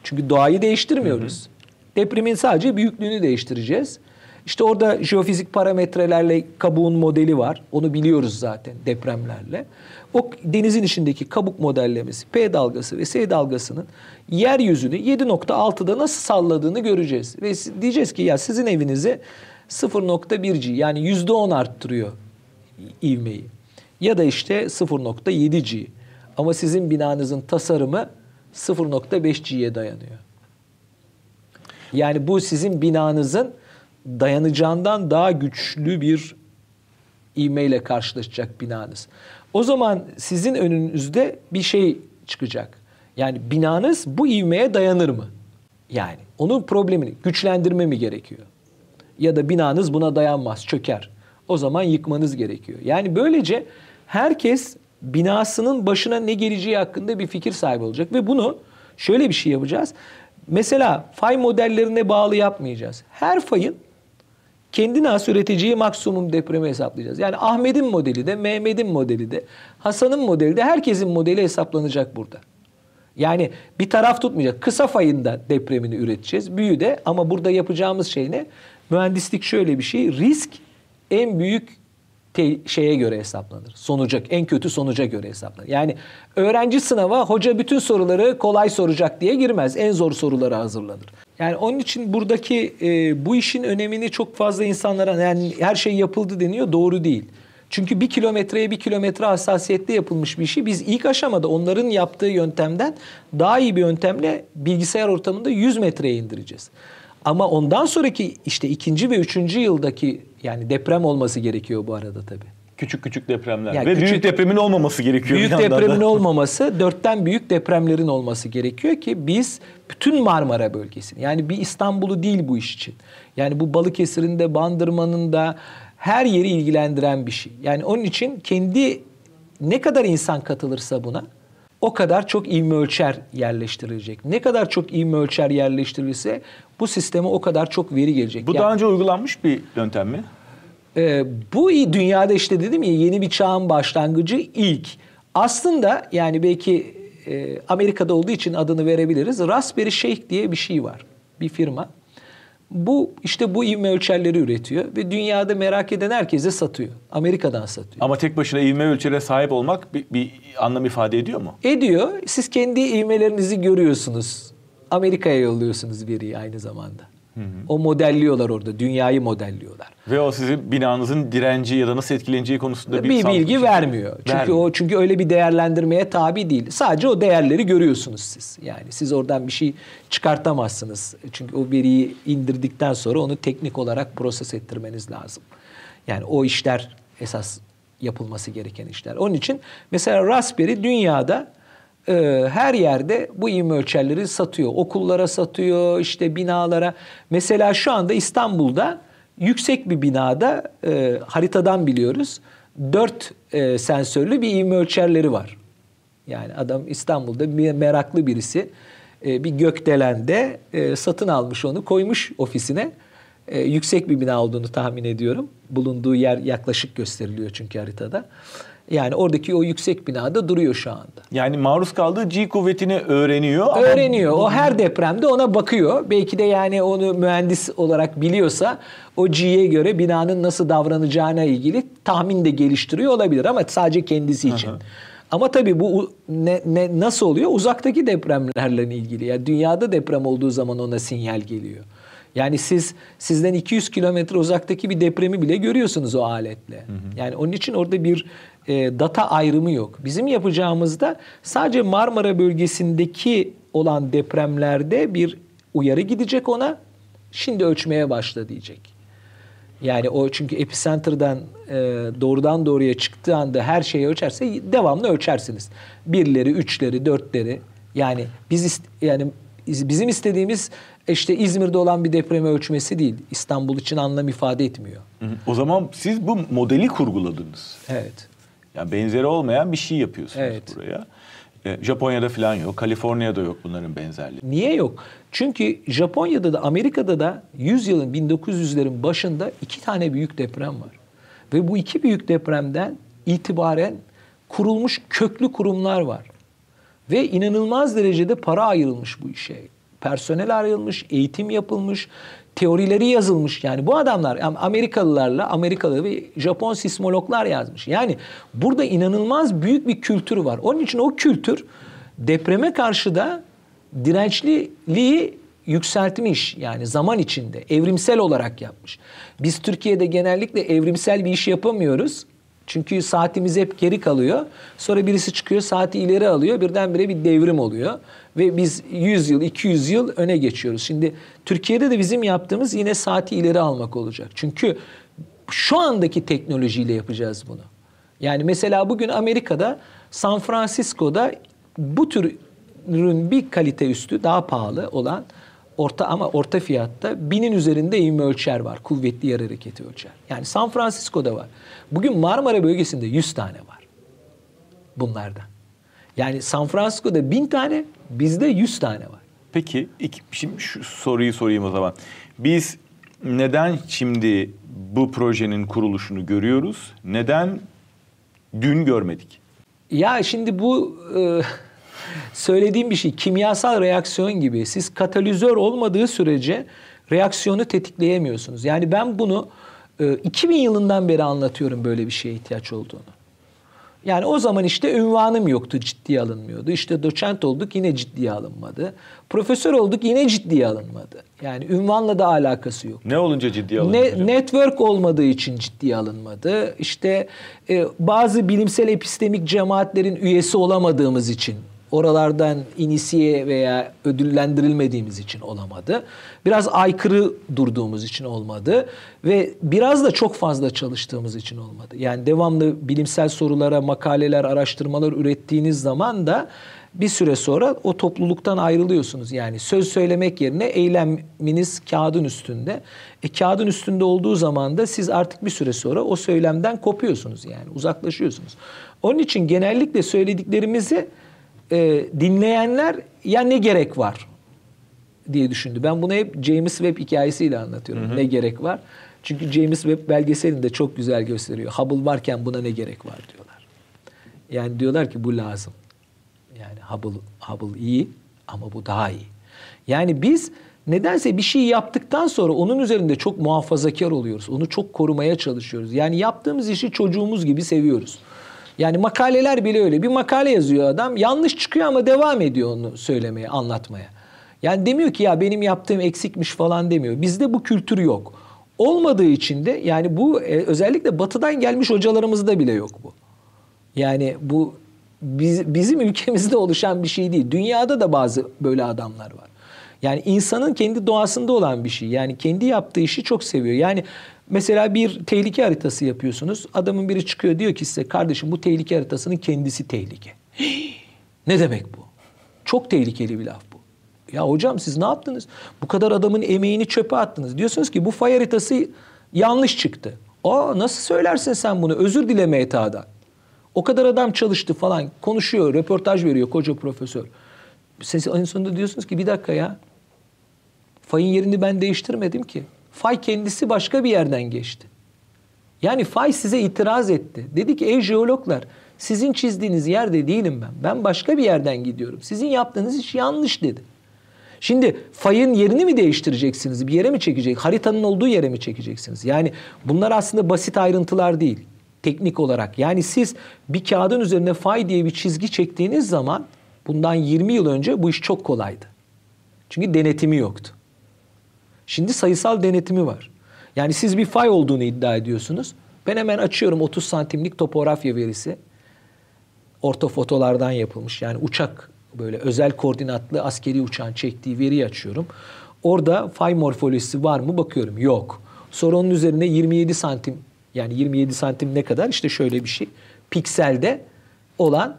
Çünkü doğayı değiştirmiyoruz. Hı hı. Depremin sadece büyüklüğünü değiştireceğiz. İşte orada jeofizik parametrelerle kabuğun modeli var. Onu biliyoruz zaten depremlerle. O denizin içindeki kabuk modellemesi, P dalgası ve S dalgasının yeryüzünü 7.6'da nasıl salladığını göreceğiz. Ve diyeceğiz ki ya sizin evinizi 0.1G yani %10 arttırıyor ivmeyi. Ya da işte 0.7G. Ama sizin binanızın tasarımı 0.5G'ye dayanıyor. Yani bu sizin binanızın dayanacağından daha güçlü bir ivmeyle karşılaşacak binanız. O zaman sizin önünüzde bir şey çıkacak. Yani binanız bu ivmeye dayanır mı? Yani onun problemini güçlendirme mi gerekiyor? Ya da binanız buna dayanmaz, çöker. O zaman yıkmanız gerekiyor. Yani böylece herkes binasının başına ne geleceği hakkında bir fikir sahibi olacak ve bunu şöyle bir şey yapacağız. Mesela fay modellerine bağlı yapmayacağız. Her fayın kendine has üreteceği maksimum depremi hesaplayacağız. Yani Ahmet'in modeli de, Mehmet'in modeli de, Hasan'ın modeli de herkesin modeli hesaplanacak burada. Yani bir taraf tutmayacak. Kısa fayında depremini üreteceğiz. Büyü de ama burada yapacağımız şey ne? Mühendislik şöyle bir şey. Risk en büyük şeye göre hesaplanır. Sonuca, en kötü sonuca göre hesaplanır. Yani öğrenci sınava hoca bütün soruları kolay soracak diye girmez. En zor soruları hazırlanır. Yani onun için buradaki e, bu işin önemini çok fazla insanlara yani her şey yapıldı deniyor doğru değil. Çünkü bir kilometreye bir kilometre hassasiyette yapılmış bir işi biz ilk aşamada onların yaptığı yöntemden daha iyi bir yöntemle bilgisayar ortamında 100 metreye indireceğiz. Ama ondan sonraki işte ikinci ve üçüncü yıldaki yani deprem olması gerekiyor bu arada tabii. Küçük küçük depremler yani ve küçük, büyük depremin olmaması gerekiyor. Büyük depremin olmaması, dörtten büyük depremlerin olması gerekiyor ki biz bütün Marmara bölgesini yani bir İstanbul'u değil bu iş için. Yani bu Balıkesir'in de Bandırma'nın da her yeri ilgilendiren bir şey. Yani onun için kendi ne kadar insan katılırsa buna o kadar çok ivme ölçer yerleştirilecek. Ne kadar çok ivme ölçer yerleştirilirse bu sisteme o kadar çok veri gelecek. Bu yani, daha önce uygulanmış bir yöntem mi? E, bu dünyada işte dedim ya yeni bir çağın başlangıcı ilk. Aslında yani belki e, Amerika'da olduğu için adını verebiliriz. Raspberry Shake diye bir şey var. Bir firma. Bu işte bu ivme ölçerleri üretiyor ve dünyada merak eden herkese satıyor. Amerika'dan satıyor. Ama tek başına ivme ölçere sahip olmak bir, bir anlam ifade ediyor mu? Ediyor. Siz kendi ivmelerinizi görüyorsunuz. Amerika'ya yolluyorsunuz veriyi aynı zamanda. O modelliyorlar orada. Dünyayı modelliyorlar. Ve o sizin binanızın direnci ya da nasıl etkileneceği konusunda bir, bir bilgi vermiyor. Çünkü Vermiyor. o çünkü öyle bir değerlendirmeye tabi değil. Sadece o değerleri görüyorsunuz siz. Yani siz oradan bir şey çıkartamazsınız. Çünkü o veriyi indirdikten sonra onu teknik olarak proses ettirmeniz lazım. Yani o işler esas yapılması gereken işler. Onun için mesela Raspberry dünyada e, her yerde bu ivme ölçerleri satıyor. Okullara satıyor, işte binalara. Mesela şu anda İstanbul'da yüksek bir binada e, haritadan biliyoruz. Dört e, sensörlü bir ivme ölçerleri var. Yani adam İstanbul'da bir meraklı birisi e, bir gökdelende e, satın almış onu koymuş ofisine. E, yüksek bir bina olduğunu tahmin ediyorum. Bulunduğu yer yaklaşık gösteriliyor çünkü haritada. Yani oradaki o yüksek binada duruyor şu anda. Yani maruz kaldığı G kuvvetini öğreniyor. ama Öğreniyor. O her depremde ona bakıyor. Belki de yani onu mühendis olarak biliyorsa o G'ye göre binanın nasıl davranacağına ilgili tahmin de geliştiriyor olabilir ama sadece kendisi için. Ama tabii bu ne, ne nasıl oluyor? Uzaktaki depremlerle ilgili. Yani dünyada deprem olduğu zaman ona sinyal geliyor. Yani siz sizden 200 kilometre uzaktaki bir depremi bile görüyorsunuz o aletle. Yani onun için orada bir e, data ayrımı yok. Bizim yapacağımızda sadece Marmara bölgesindeki olan depremlerde bir uyarı gidecek ona. Şimdi ölçmeye başla diyecek. Yani o çünkü epicenter'dan e, doğrudan doğruya çıktığı anda her şeyi ölçerse devamlı ölçersiniz. Birleri, üçleri, dörtleri. Yani biz yani iz- bizim istediğimiz işte İzmir'de olan bir depremi ölçmesi değil. İstanbul için anlam ifade etmiyor. O zaman siz bu modeli kurguladınız. Evet. Yani benzeri olmayan bir şey yapıyorsunuz Evet. buraya. E, Japonya'da falan yok, Kaliforniya'da yok bunların benzerliği. Niye yok? Çünkü Japonya'da da Amerika'da da 100 yılın 1900'lerin başında iki tane büyük deprem var. Ve bu iki büyük depremden itibaren kurulmuş köklü kurumlar var. Ve inanılmaz derecede para ayrılmış bu işe. Personel ayrılmış, eğitim yapılmış, teorileri yazılmış. Yani bu adamlar Amerikalılarla Amerikalı ve Japon sismologlar yazmış. Yani burada inanılmaz büyük bir kültür var. Onun için o kültür depreme karşı da dirençliliği yükseltmiş yani zaman içinde evrimsel olarak yapmış. Biz Türkiye'de genellikle evrimsel bir iş yapamıyoruz. Çünkü saatimiz hep geri kalıyor. Sonra birisi çıkıyor saati ileri alıyor. Birdenbire bir devrim oluyor. Ve biz 100 yıl, 200 yıl öne geçiyoruz. Şimdi Türkiye'de de bizim yaptığımız yine saati ileri almak olacak. Çünkü şu andaki teknolojiyle yapacağız bunu. Yani mesela bugün Amerika'da San Francisco'da bu tür ürün bir kalite üstü daha pahalı olan orta ama orta fiyatta binin üzerinde ivme ölçer var. Kuvvetli yer hareketi ölçer. Yani San Francisco'da var. Bugün Marmara bölgesinde 100 tane var bunlardan. Yani San Francisco'da bin tane, bizde 100 tane var. Peki iki, şimdi şu soruyu sorayım o zaman. Biz neden şimdi bu projenin kuruluşunu görüyoruz? Neden dün görmedik? Ya şimdi bu e, söylediğim bir şey kimyasal reaksiyon gibi. Siz katalizör olmadığı sürece reaksiyonu tetikleyemiyorsunuz. Yani ben bunu e, 2000 yılından beri anlatıyorum böyle bir şeye ihtiyaç olduğunu. Yani o zaman işte ünvanım yoktu, ciddiye alınmıyordu. İşte doçent olduk yine ciddiye alınmadı. Profesör olduk yine ciddiye alınmadı. Yani ünvanla da alakası yok. Ne olunca ciddiye alınıyor? Ne, hocam? network olmadığı için ciddiye alınmadı. İşte e, bazı bilimsel epistemik cemaatlerin üyesi olamadığımız için, oralardan inisiye veya ödüllendirilmediğimiz için olamadı. Biraz aykırı durduğumuz için olmadı ve biraz da çok fazla çalıştığımız için olmadı. Yani devamlı bilimsel sorulara, makaleler, araştırmalar ürettiğiniz zaman da bir süre sonra o topluluktan ayrılıyorsunuz. Yani söz söylemek yerine eyleminiz kağıdın üstünde. E, kağıdın üstünde olduğu zaman da siz artık bir süre sonra o söylemden kopuyorsunuz yani uzaklaşıyorsunuz. Onun için genellikle söylediklerimizi e, dinleyenler ya ne gerek var diye düşündü. Ben bunu hep James Webb hikayesiyle anlatıyorum. Ne gerek var? Çünkü James Webb belgeselinde çok güzel gösteriyor. Hubble varken buna ne gerek var diyorlar. Yani diyorlar ki bu lazım. Yani Hubble, Hubble iyi ama bu daha iyi. Yani biz nedense bir şey yaptıktan sonra onun üzerinde çok muhafazakar oluyoruz. Onu çok korumaya çalışıyoruz. Yani yaptığımız işi çocuğumuz gibi seviyoruz. Yani makaleler bile öyle. Bir makale yazıyor adam. Yanlış çıkıyor ama devam ediyor onu söylemeye, anlatmaya. Yani demiyor ki ya benim yaptığım eksikmiş falan demiyor. Bizde bu kültür yok. Olmadığı için de yani bu e, özellikle batıdan gelmiş hocalarımızda bile yok bu. Yani bu biz, bizim ülkemizde oluşan bir şey değil. Dünyada da bazı böyle adamlar var. Yani insanın kendi doğasında olan bir şey. Yani kendi yaptığı işi çok seviyor. Yani mesela bir tehlike haritası yapıyorsunuz. Adamın biri çıkıyor diyor ki size kardeşim bu tehlike haritasının kendisi tehlike. ne demek bu? Çok tehlikeli bir laf bu. Ya hocam siz ne yaptınız? Bu kadar adamın emeğini çöpe attınız. Diyorsunuz ki bu fay haritası yanlış çıktı. Aa nasıl söylersin sen bunu? Özür dile MTA'dan. O kadar adam çalıştı falan. Konuşuyor, röportaj veriyor koca profesör. Siz en sonunda diyorsunuz ki bir dakika ya. Fayın yerini ben değiştirmedim ki. Fay kendisi başka bir yerden geçti. Yani fay size itiraz etti. Dedi ki ey jeologlar sizin çizdiğiniz yerde değilim ben. Ben başka bir yerden gidiyorum. Sizin yaptığınız iş yanlış dedi. Şimdi fayın yerini mi değiştireceksiniz? Bir yere mi çekecek? Haritanın olduğu yere mi çekeceksiniz? Yani bunlar aslında basit ayrıntılar değil. Teknik olarak. Yani siz bir kağıdın üzerine fay diye bir çizgi çektiğiniz zaman bundan 20 yıl önce bu iş çok kolaydı. Çünkü denetimi yoktu. Şimdi sayısal denetimi var. Yani siz bir fay olduğunu iddia ediyorsunuz. Ben hemen açıyorum 30 santimlik topografya verisi. Ortofotolardan yapılmış. Yani uçak böyle özel koordinatlı askeri uçağın çektiği veriyi açıyorum. Orada fay morfolojisi var mı bakıyorum. Yok. Sonra onun üzerine 27 santim yani 27 santim ne kadar? İşte şöyle bir şey. Pikselde olan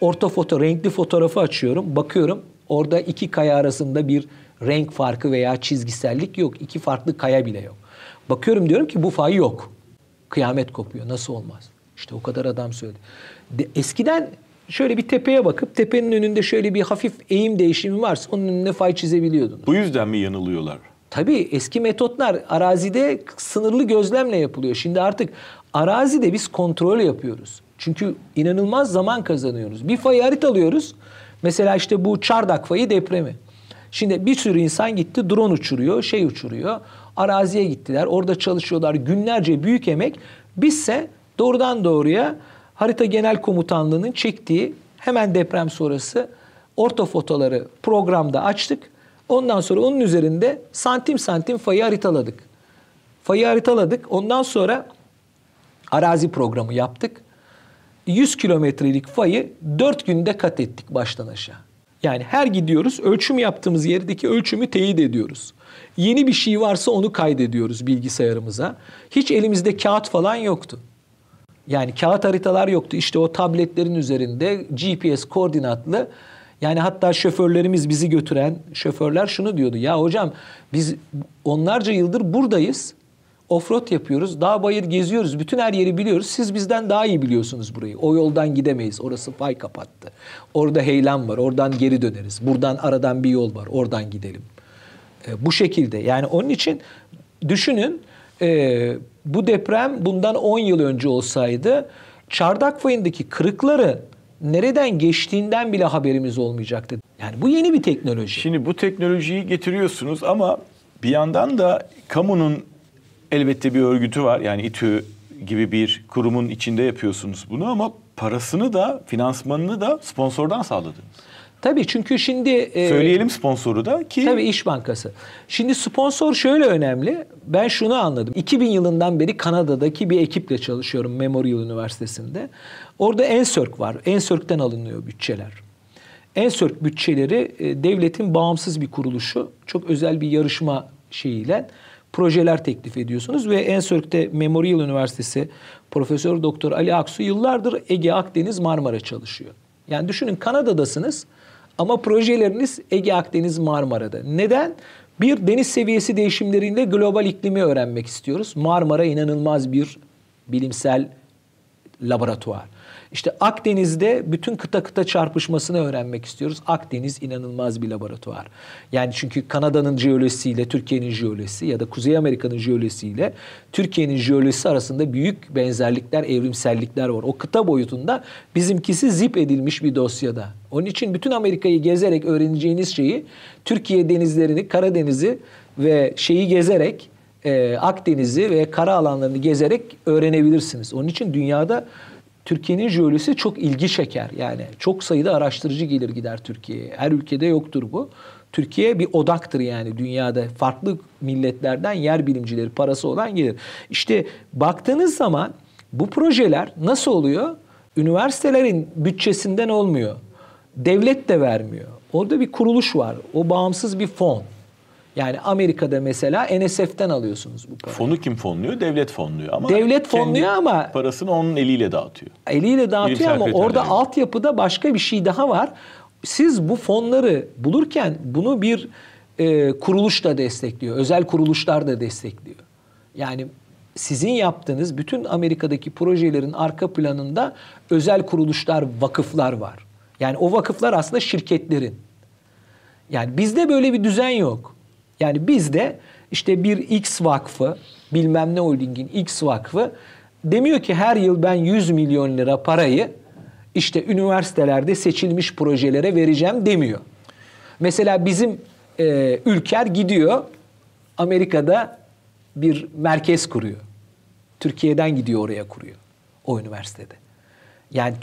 ortofoto renkli fotoğrafı açıyorum. Bakıyorum orada iki kaya arasında bir renk farkı veya çizgisellik yok. İki farklı kaya bile yok. Bakıyorum diyorum ki bu fay yok. Kıyamet kopuyor. Nasıl olmaz? İşte o kadar adam söyledi. De, eskiden şöyle bir tepeye bakıp tepenin önünde şöyle bir hafif eğim değişimi varsa onun önünde fay çizebiliyordunuz. Bu yüzden mi yanılıyorlar? Tabii eski metotlar arazide sınırlı gözlemle yapılıyor. Şimdi artık arazide biz kontrol yapıyoruz. Çünkü inanılmaz zaman kazanıyoruz. Bir fayı haritalıyoruz. Mesela işte bu Çardak fayı depremi. Şimdi bir sürü insan gitti drone uçuruyor, şey uçuruyor. Araziye gittiler, orada çalışıyorlar. Günlerce büyük emek. Bizse doğrudan doğruya Harita Genel Komutanlığı'nın çektiği hemen deprem sonrası ortofotoları programda açtık. Ondan sonra onun üzerinde santim santim fayı haritaladık. Fayı haritaladık. Ondan sonra arazi programı yaptık. 100 kilometrelik fayı 4 günde kat ettik baştan aşağı. Yani her gidiyoruz ölçüm yaptığımız yerdeki ölçümü teyit ediyoruz. Yeni bir şey varsa onu kaydediyoruz bilgisayarımıza. Hiç elimizde kağıt falan yoktu. Yani kağıt haritalar yoktu. İşte o tabletlerin üzerinde GPS koordinatlı yani hatta şoförlerimiz bizi götüren şoförler şunu diyordu. Ya hocam biz onlarca yıldır buradayız. Offroad yapıyoruz. Dağ bayır geziyoruz. Bütün her yeri biliyoruz. Siz bizden daha iyi biliyorsunuz burayı. O yoldan gidemeyiz. Orası fay kapattı. Orada heyelan var. Oradan geri döneriz. Buradan aradan bir yol var. Oradan gidelim. E, bu şekilde. Yani onun için düşünün e, bu deprem bundan 10 yıl önce olsaydı çardak fayındaki kırıkları nereden geçtiğinden bile haberimiz olmayacaktı. Yani bu yeni bir teknoloji. Şimdi bu teknolojiyi getiriyorsunuz ama bir yandan da kamunun elbette bir örgütü var. Yani İTÜ gibi bir kurumun içinde yapıyorsunuz bunu ama parasını da finansmanını da sponsordan sağladınız. Tabii çünkü şimdi... E, Söyleyelim sponsoru da ki... Tabii İş Bankası. Şimdi sponsor şöyle önemli. Ben şunu anladım. 2000 yılından beri Kanada'daki bir ekiple çalışıyorum Memorial Üniversitesi'nde. Orada ENSÖRK var. ENSÖRK'ten alınıyor bütçeler. ENSÖRK bütçeleri e, devletin bağımsız bir kuruluşu. Çok özel bir yarışma şeyiyle projeler teklif ediyorsunuz ve ENSÖRK'te Memorial Üniversitesi Profesör Doktor Ali Aksu yıllardır Ege, Akdeniz, Marmara çalışıyor. Yani düşünün Kanada'dasınız ama projeleriniz Ege, Akdeniz, Marmara'da. Neden? Bir deniz seviyesi değişimleriyle global iklimi öğrenmek istiyoruz. Marmara inanılmaz bir bilimsel laboratuvar. İşte Akdeniz'de bütün kıta kıta çarpışmasını öğrenmek istiyoruz. Akdeniz inanılmaz bir laboratuvar. Yani çünkü Kanada'nın jeolojisiyle Türkiye'nin jeolojisi ya da Kuzey Amerika'nın jeolojisiyle Türkiye'nin jeolojisi arasında büyük benzerlikler, evrimsellikler var. O kıta boyutunda bizimkisi zip edilmiş bir dosyada. Onun için bütün Amerika'yı gezerek öğreneceğiniz şeyi Türkiye denizlerini, Karadeniz'i ve şeyi gezerek e, Akdeniz'i ve kara alanlarını gezerek öğrenebilirsiniz. Onun için dünyada Türkiye'nin jeolojisi çok ilgi çeker. Yani çok sayıda araştırıcı gelir gider Türkiye'ye. Her ülkede yoktur bu. Türkiye bir odaktır yani dünyada. Farklı milletlerden yer bilimcileri, parası olan gelir. İşte baktığınız zaman bu projeler nasıl oluyor? Üniversitelerin bütçesinden olmuyor. Devlet de vermiyor. Orada bir kuruluş var. O bağımsız bir fon. Yani Amerika'da mesela NSF'ten alıyorsunuz bu parayı. Fonu kim fonluyor? Devlet fonluyor ama Devlet fonluyor ama- parasını onun eliyle dağıtıyor. eliyle dağıtıyor Bilimsel ama orada yani. altyapıda başka bir şey daha var. Siz bu fonları bulurken bunu bir e, kuruluş da destekliyor. Özel kuruluşlar da destekliyor. Yani sizin yaptığınız bütün Amerika'daki projelerin arka planında özel kuruluşlar, vakıflar var. Yani o vakıflar aslında şirketlerin. Yani bizde böyle bir düzen yok. Yani bizde işte bir X vakfı, bilmem ne holdingin X vakfı demiyor ki her yıl ben 100 milyon lira parayı işte üniversitelerde seçilmiş projelere vereceğim demiyor. Mesela bizim e, Ülker gidiyor Amerika'da bir merkez kuruyor. Türkiye'den gidiyor oraya kuruyor o üniversitede. Yani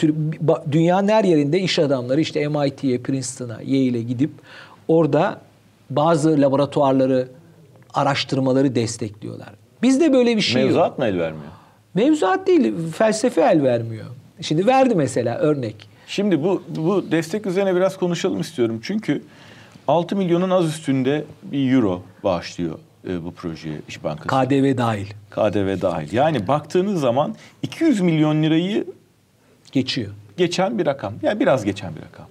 dünyanın her yerinde iş adamları işte MIT'ye, Princeton'a, Yale'e gidip orada bazı laboratuvarları, araştırmaları destekliyorlar. Bizde böyle bir şey yok. Mevzuat mı el vermiyor? Mevzuat değil, felsefe el vermiyor. Şimdi verdi mesela örnek. Şimdi bu bu destek üzerine biraz konuşalım istiyorum. Çünkü 6 milyonun az üstünde bir euro bağışlıyor e, bu projeye İş Bankası. KDV dahil. KDV dahil. Yani baktığınız zaman 200 milyon lirayı Geçiyor. geçen bir rakam. Yani biraz geçen bir rakam.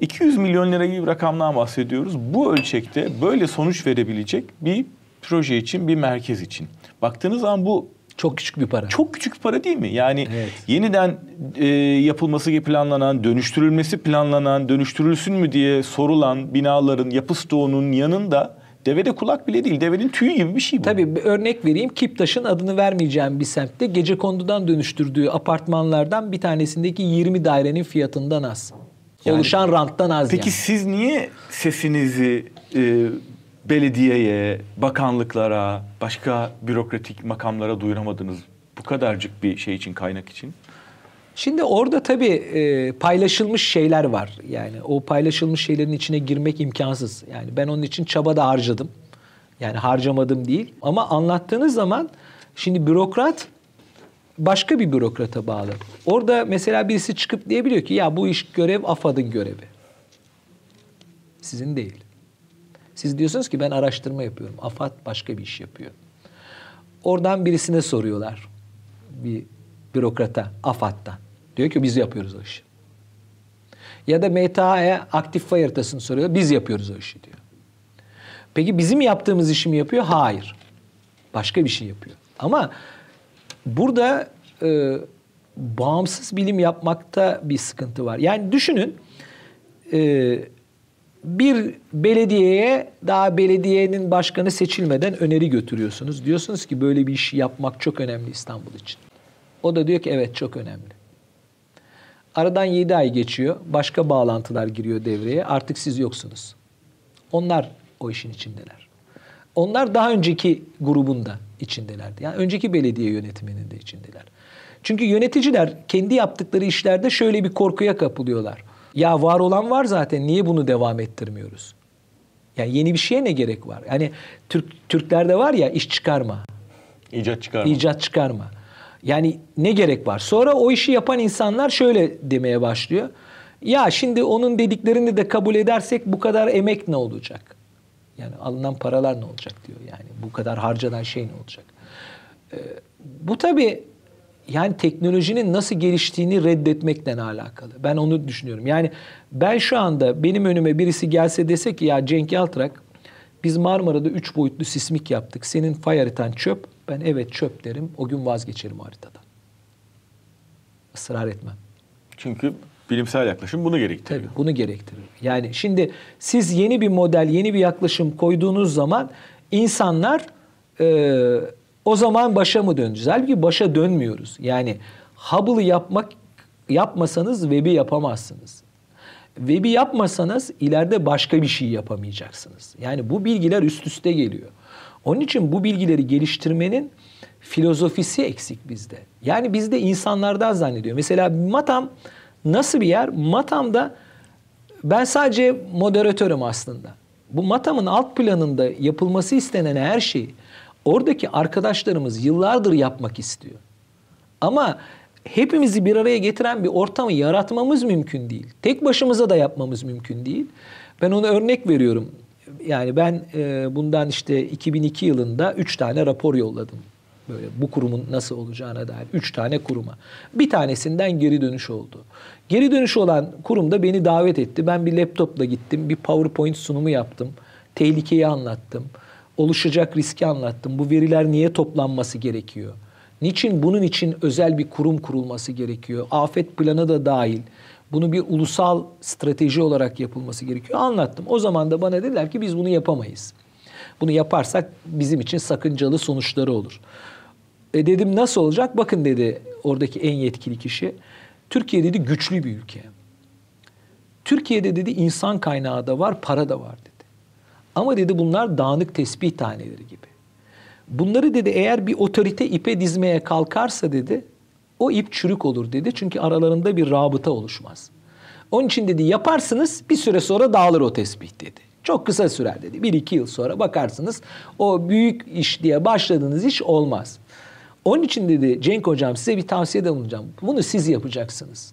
200 milyon lira gibi bir rakamdan bahsediyoruz. Bu ölçekte böyle sonuç verebilecek bir proje için, bir merkez için. Baktığınız zaman bu Çok küçük bir para. çok küçük bir para değil mi? Yani Evet. yeniden e, yapılması planlanan, dönüştürülmesi planlanan, dönüştürülsün mü diye sorulan binaların yapı stoğunun yanında devede kulak bile değil, devenin tüyü gibi bir şey bu. Tabii bir örnek vereyim. Kiptaş'ın adını vermeyeceğim bir semtte gece kondudan dönüştürdüğü apartmanlardan bir tanesindeki 20 dairenin fiyatından az. Yani- Oluşan ranttan az Peki yani. siz niye sesinizi e, belediyeye, bakanlıklara, başka bürokratik makamlara duyuramadınız? Bu kadarcık bir şey için, kaynak için. Şimdi orada tabii e, paylaşılmış şeyler var. Yani o paylaşılmış şeylerin içine girmek imkansız. Yani ben onun için çaba da harcadım. Yani harcamadım değil. Ama anlattığınız zaman şimdi bürokrat başka bir bürokrata bağlı. Orada mesela birisi çıkıp diyebiliyor ki ya bu iş görev AFAD'ın görevi. Sizin değil. Siz diyorsunuz ki ben araştırma yapıyorum. AFAD başka bir iş yapıyor. Oradan birisine soruyorlar. Bir bürokrata AFAD'dan. Diyor ki biz yapıyoruz o işi. Ya da MTA'ya aktif fay haritasını soruyor. Biz yapıyoruz o işi diyor. Peki bizim yaptığımız işi mi yapıyor? Hayır. Başka bir şey yapıyor. Ama burada e, bağımsız bilim yapmakta bir sıkıntı var. Yani düşünün e, bir belediyeye daha belediyenin başkanı seçilmeden öneri götürüyorsunuz. Diyorsunuz ki böyle bir iş yapmak çok önemli İstanbul için. O da diyor ki evet çok önemli. Aradan 7 ay geçiyor. Başka bağlantılar giriyor devreye. Artık siz yoksunuz. Onlar o işin içindeler. Onlar daha önceki grubunda içindelerdi. Yani önceki belediye yönetiminin de içindeler. Çünkü yöneticiler kendi yaptıkları işlerde şöyle bir korkuya kapılıyorlar. Ya var olan var zaten niye bunu devam ettirmiyoruz? Yani yeni bir şeye ne gerek var? Yani Türk Türklerde var ya iş çıkarma, İcat çıkarma. icat çıkarma. Yani ne gerek var? Sonra o işi yapan insanlar şöyle demeye başlıyor. Ya şimdi onun dediklerini de kabul edersek bu kadar emek ne olacak? Yani alınan paralar ne olacak diyor. Yani bu kadar harcanan şey ne olacak? Ee, bu tabii yani teknolojinin nasıl geliştiğini reddetmekle alakalı. Ben onu düşünüyorum. Yani ben şu anda benim önüme birisi gelse dese ki ya Cenk Yaltrak biz Marmara'da 3 boyutlu sismik yaptık. Senin fay haritan çöp. Ben evet çöp derim. O gün vazgeçerim haritadan. Israr etmem. Çünkü bilimsel yaklaşım bunu gerektiriyor. Tabii bunu gerektirir. Yani şimdi siz yeni bir model, yeni bir yaklaşım koyduğunuz zaman insanlar e, o zaman başa mı döneceğiz? Halbuki başa dönmüyoruz. Yani Hubble'ı yapmak yapmasanız web'i yapamazsınız. Web'i yapmasanız ileride başka bir şey yapamayacaksınız. Yani bu bilgiler üst üste geliyor. Onun için bu bilgileri geliştirmenin filozofisi eksik bizde. Yani bizde insanlardan zannediyor. Mesela Matam nasıl bir yer? Matam'da Ben sadece moderatörüm aslında. Bu MATAM'ın alt planında yapılması istenen her şeyi oradaki arkadaşlarımız yıllardır yapmak istiyor. Ama hepimizi bir araya getiren bir ortamı yaratmamız mümkün değil. Tek başımıza da yapmamız mümkün değil. Ben onu örnek veriyorum. Yani ben e, bundan işte 2002 yılında 3 tane rapor yolladım. Böyle bu kurumun nasıl olacağına dair 3 tane kuruma. Bir tanesinden geri dönüş oldu. Geri dönüş olan kurum da beni davet etti. Ben bir laptopla gittim. Bir PowerPoint sunumu yaptım. Tehlikeyi anlattım. Oluşacak riski anlattım. Bu veriler niye toplanması gerekiyor? Niçin bunun için özel bir kurum kurulması gerekiyor? Afet planı da dahil. Bunu bir ulusal strateji olarak yapılması gerekiyor. Anlattım. O zaman da bana dediler ki biz bunu yapamayız. Bunu yaparsak bizim için sakıncalı sonuçları olur. E dedim nasıl olacak? Bakın dedi oradaki en yetkili kişi. Türkiye dedi güçlü bir ülke. Türkiye'de dedi insan kaynağı da var, para da var dedi. Ama dedi bunlar dağınık tespih taneleri gibi. Bunları dedi eğer bir otorite ipe dizmeye kalkarsa dedi o ip çürük olur dedi. Çünkü aralarında bir rabıta oluşmaz. Onun için dedi yaparsınız bir süre sonra dağılır o tespih dedi. Çok kısa sürer dedi. Bir iki yıl sonra bakarsınız o büyük iş diye başladığınız iş olmaz. Onun için dedi Cenk Hocam size bir tavsiyede bulunacağım. Bunu siz yapacaksınız.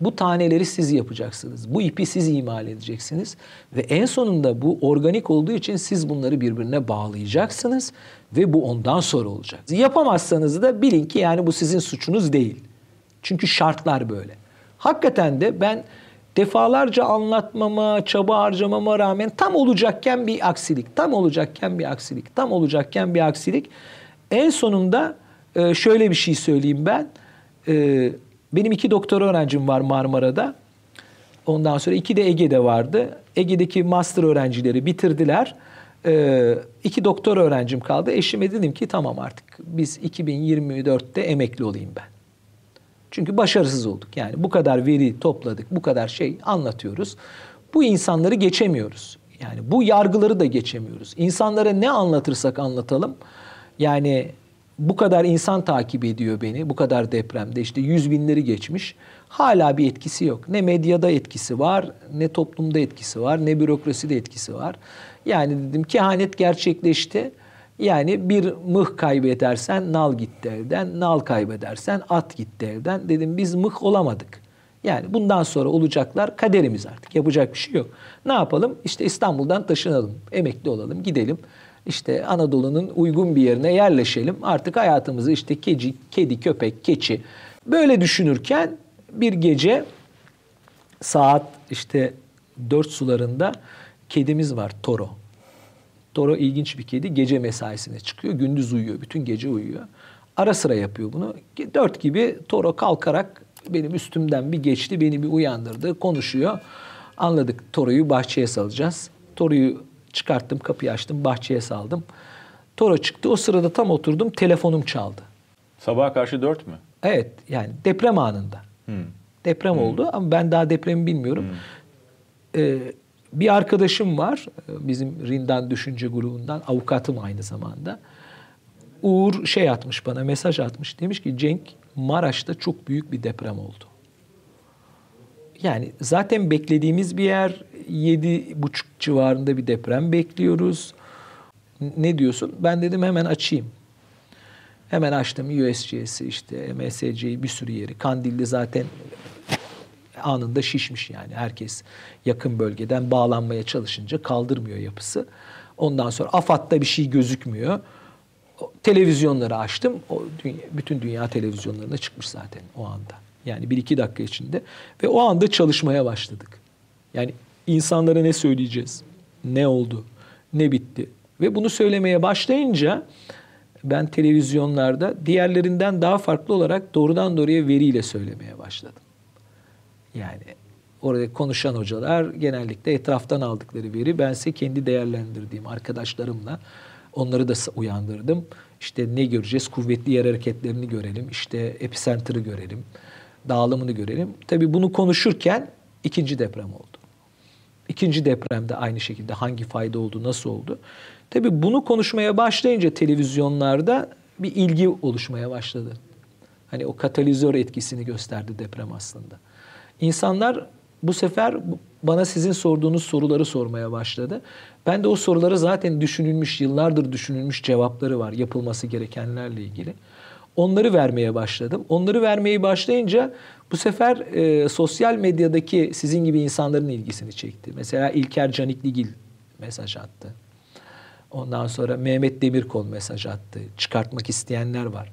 Bu taneleri siz yapacaksınız. Bu ipi siz imal edeceksiniz. Ve en sonunda bu organik olduğu için siz bunları birbirine bağlayacaksınız. Ve bu ondan sonra olacak. Yapamazsanız da bilin ki yani bu sizin suçunuz değil. Çünkü şartlar böyle. Hakikaten de ben defalarca anlatmama, çaba harcamama rağmen tam olacakken bir aksilik, tam olacakken bir aksilik, tam olacakken bir aksilik. En sonunda e, şöyle bir şey söyleyeyim ben. E, benim iki doktor öğrencim var Marmara'da. Ondan sonra iki de Ege'de vardı. Ege'deki master öğrencileri bitirdiler. Ee, iki doktor öğrencim kaldı. Eşime dedim ki tamam artık biz 2024'te emekli olayım ben. Çünkü başarısız olduk. Yani bu kadar veri topladık, bu kadar şey anlatıyoruz. Bu insanları geçemiyoruz. Yani bu yargıları da geçemiyoruz. İnsanlara ne anlatırsak anlatalım. Yani bu kadar insan takip ediyor beni. Bu kadar depremde işte yüz binleri geçmiş. Hala bir etkisi yok. Ne medyada etkisi var, ne toplumda etkisi var, ne bürokraside etkisi var. Yani dedim kehanet gerçekleşti. Yani bir mıh kaybedersen nal gitti evden, nal kaybedersen at gitti evden. Dedim biz mıh olamadık. Yani bundan sonra olacaklar kaderimiz artık. Yapacak bir şey yok. Ne yapalım? İşte İstanbul'dan taşınalım, emekli olalım, gidelim işte Anadolu'nun uygun bir yerine yerleşelim. Artık hayatımızı işte kedi, kedi, köpek, keçi böyle düşünürken bir gece saat işte dört sularında kedimiz var Toro. Toro ilginç bir kedi. Gece mesaisine çıkıyor. Gündüz uyuyor. Bütün gece uyuyor. Ara sıra yapıyor bunu. Dört gibi Toro kalkarak benim üstümden bir geçti. Beni bir uyandırdı. Konuşuyor. Anladık Toro'yu bahçeye salacağız. Toro'yu Çıkarttım, kapıyı açtım, bahçeye saldım. Toro çıktı. O sırada tam oturdum, telefonum çaldı. Sabaha karşı dört mü? Evet, yani deprem anında. Hmm. Deprem hmm. oldu ama ben daha depremi bilmiyorum. Hmm. Ee, bir arkadaşım var, bizim Rindan Düşünce grubundan, avukatım aynı zamanda. Uğur şey atmış bana, mesaj atmış. Demiş ki Cenk, Maraş'ta çok büyük bir deprem oldu. Yani zaten beklediğimiz bir yer, yedi buçuk civarında bir deprem bekliyoruz. Ne diyorsun? Ben dedim hemen açayım. Hemen açtım USGS'i işte MSC'yi bir sürü yeri. Kandilli zaten anında şişmiş yani. Herkes yakın bölgeden bağlanmaya çalışınca kaldırmıyor yapısı. Ondan sonra AFAD'da bir şey gözükmüyor. televizyonları açtım. O dünya, bütün dünya televizyonlarına çıkmış zaten o anda. Yani bir iki dakika içinde. Ve o anda çalışmaya başladık. Yani insanlara ne söyleyeceğiz? Ne oldu? Ne bitti? Ve bunu söylemeye başlayınca ben televizyonlarda diğerlerinden daha farklı olarak doğrudan doğruya veriyle söylemeye başladım. Yani orada konuşan hocalar genellikle etraftan aldıkları veri. Ben ise kendi değerlendirdiğim arkadaşlarımla onları da uyandırdım. İşte ne göreceğiz? Kuvvetli yer hareketlerini görelim. İşte epicenter'ı görelim. Dağılımını görelim. Tabii bunu konuşurken ikinci deprem oldu. İkinci depremde aynı şekilde hangi fayda oldu, nasıl oldu? Tabii bunu konuşmaya başlayınca televizyonlarda bir ilgi oluşmaya başladı. Hani o katalizör etkisini gösterdi deprem aslında. İnsanlar bu sefer bana sizin sorduğunuz soruları sormaya başladı. Ben de o soruları zaten düşünülmüş, yıllardır düşünülmüş cevapları var yapılması gerekenlerle ilgili. Onları vermeye başladım. Onları vermeye başlayınca bu sefer e, sosyal medyadaki sizin gibi insanların ilgisini çekti. Mesela İlker Canikligil mesaj attı. Ondan sonra Mehmet Demirkol mesaj attı. Çıkartmak isteyenler var.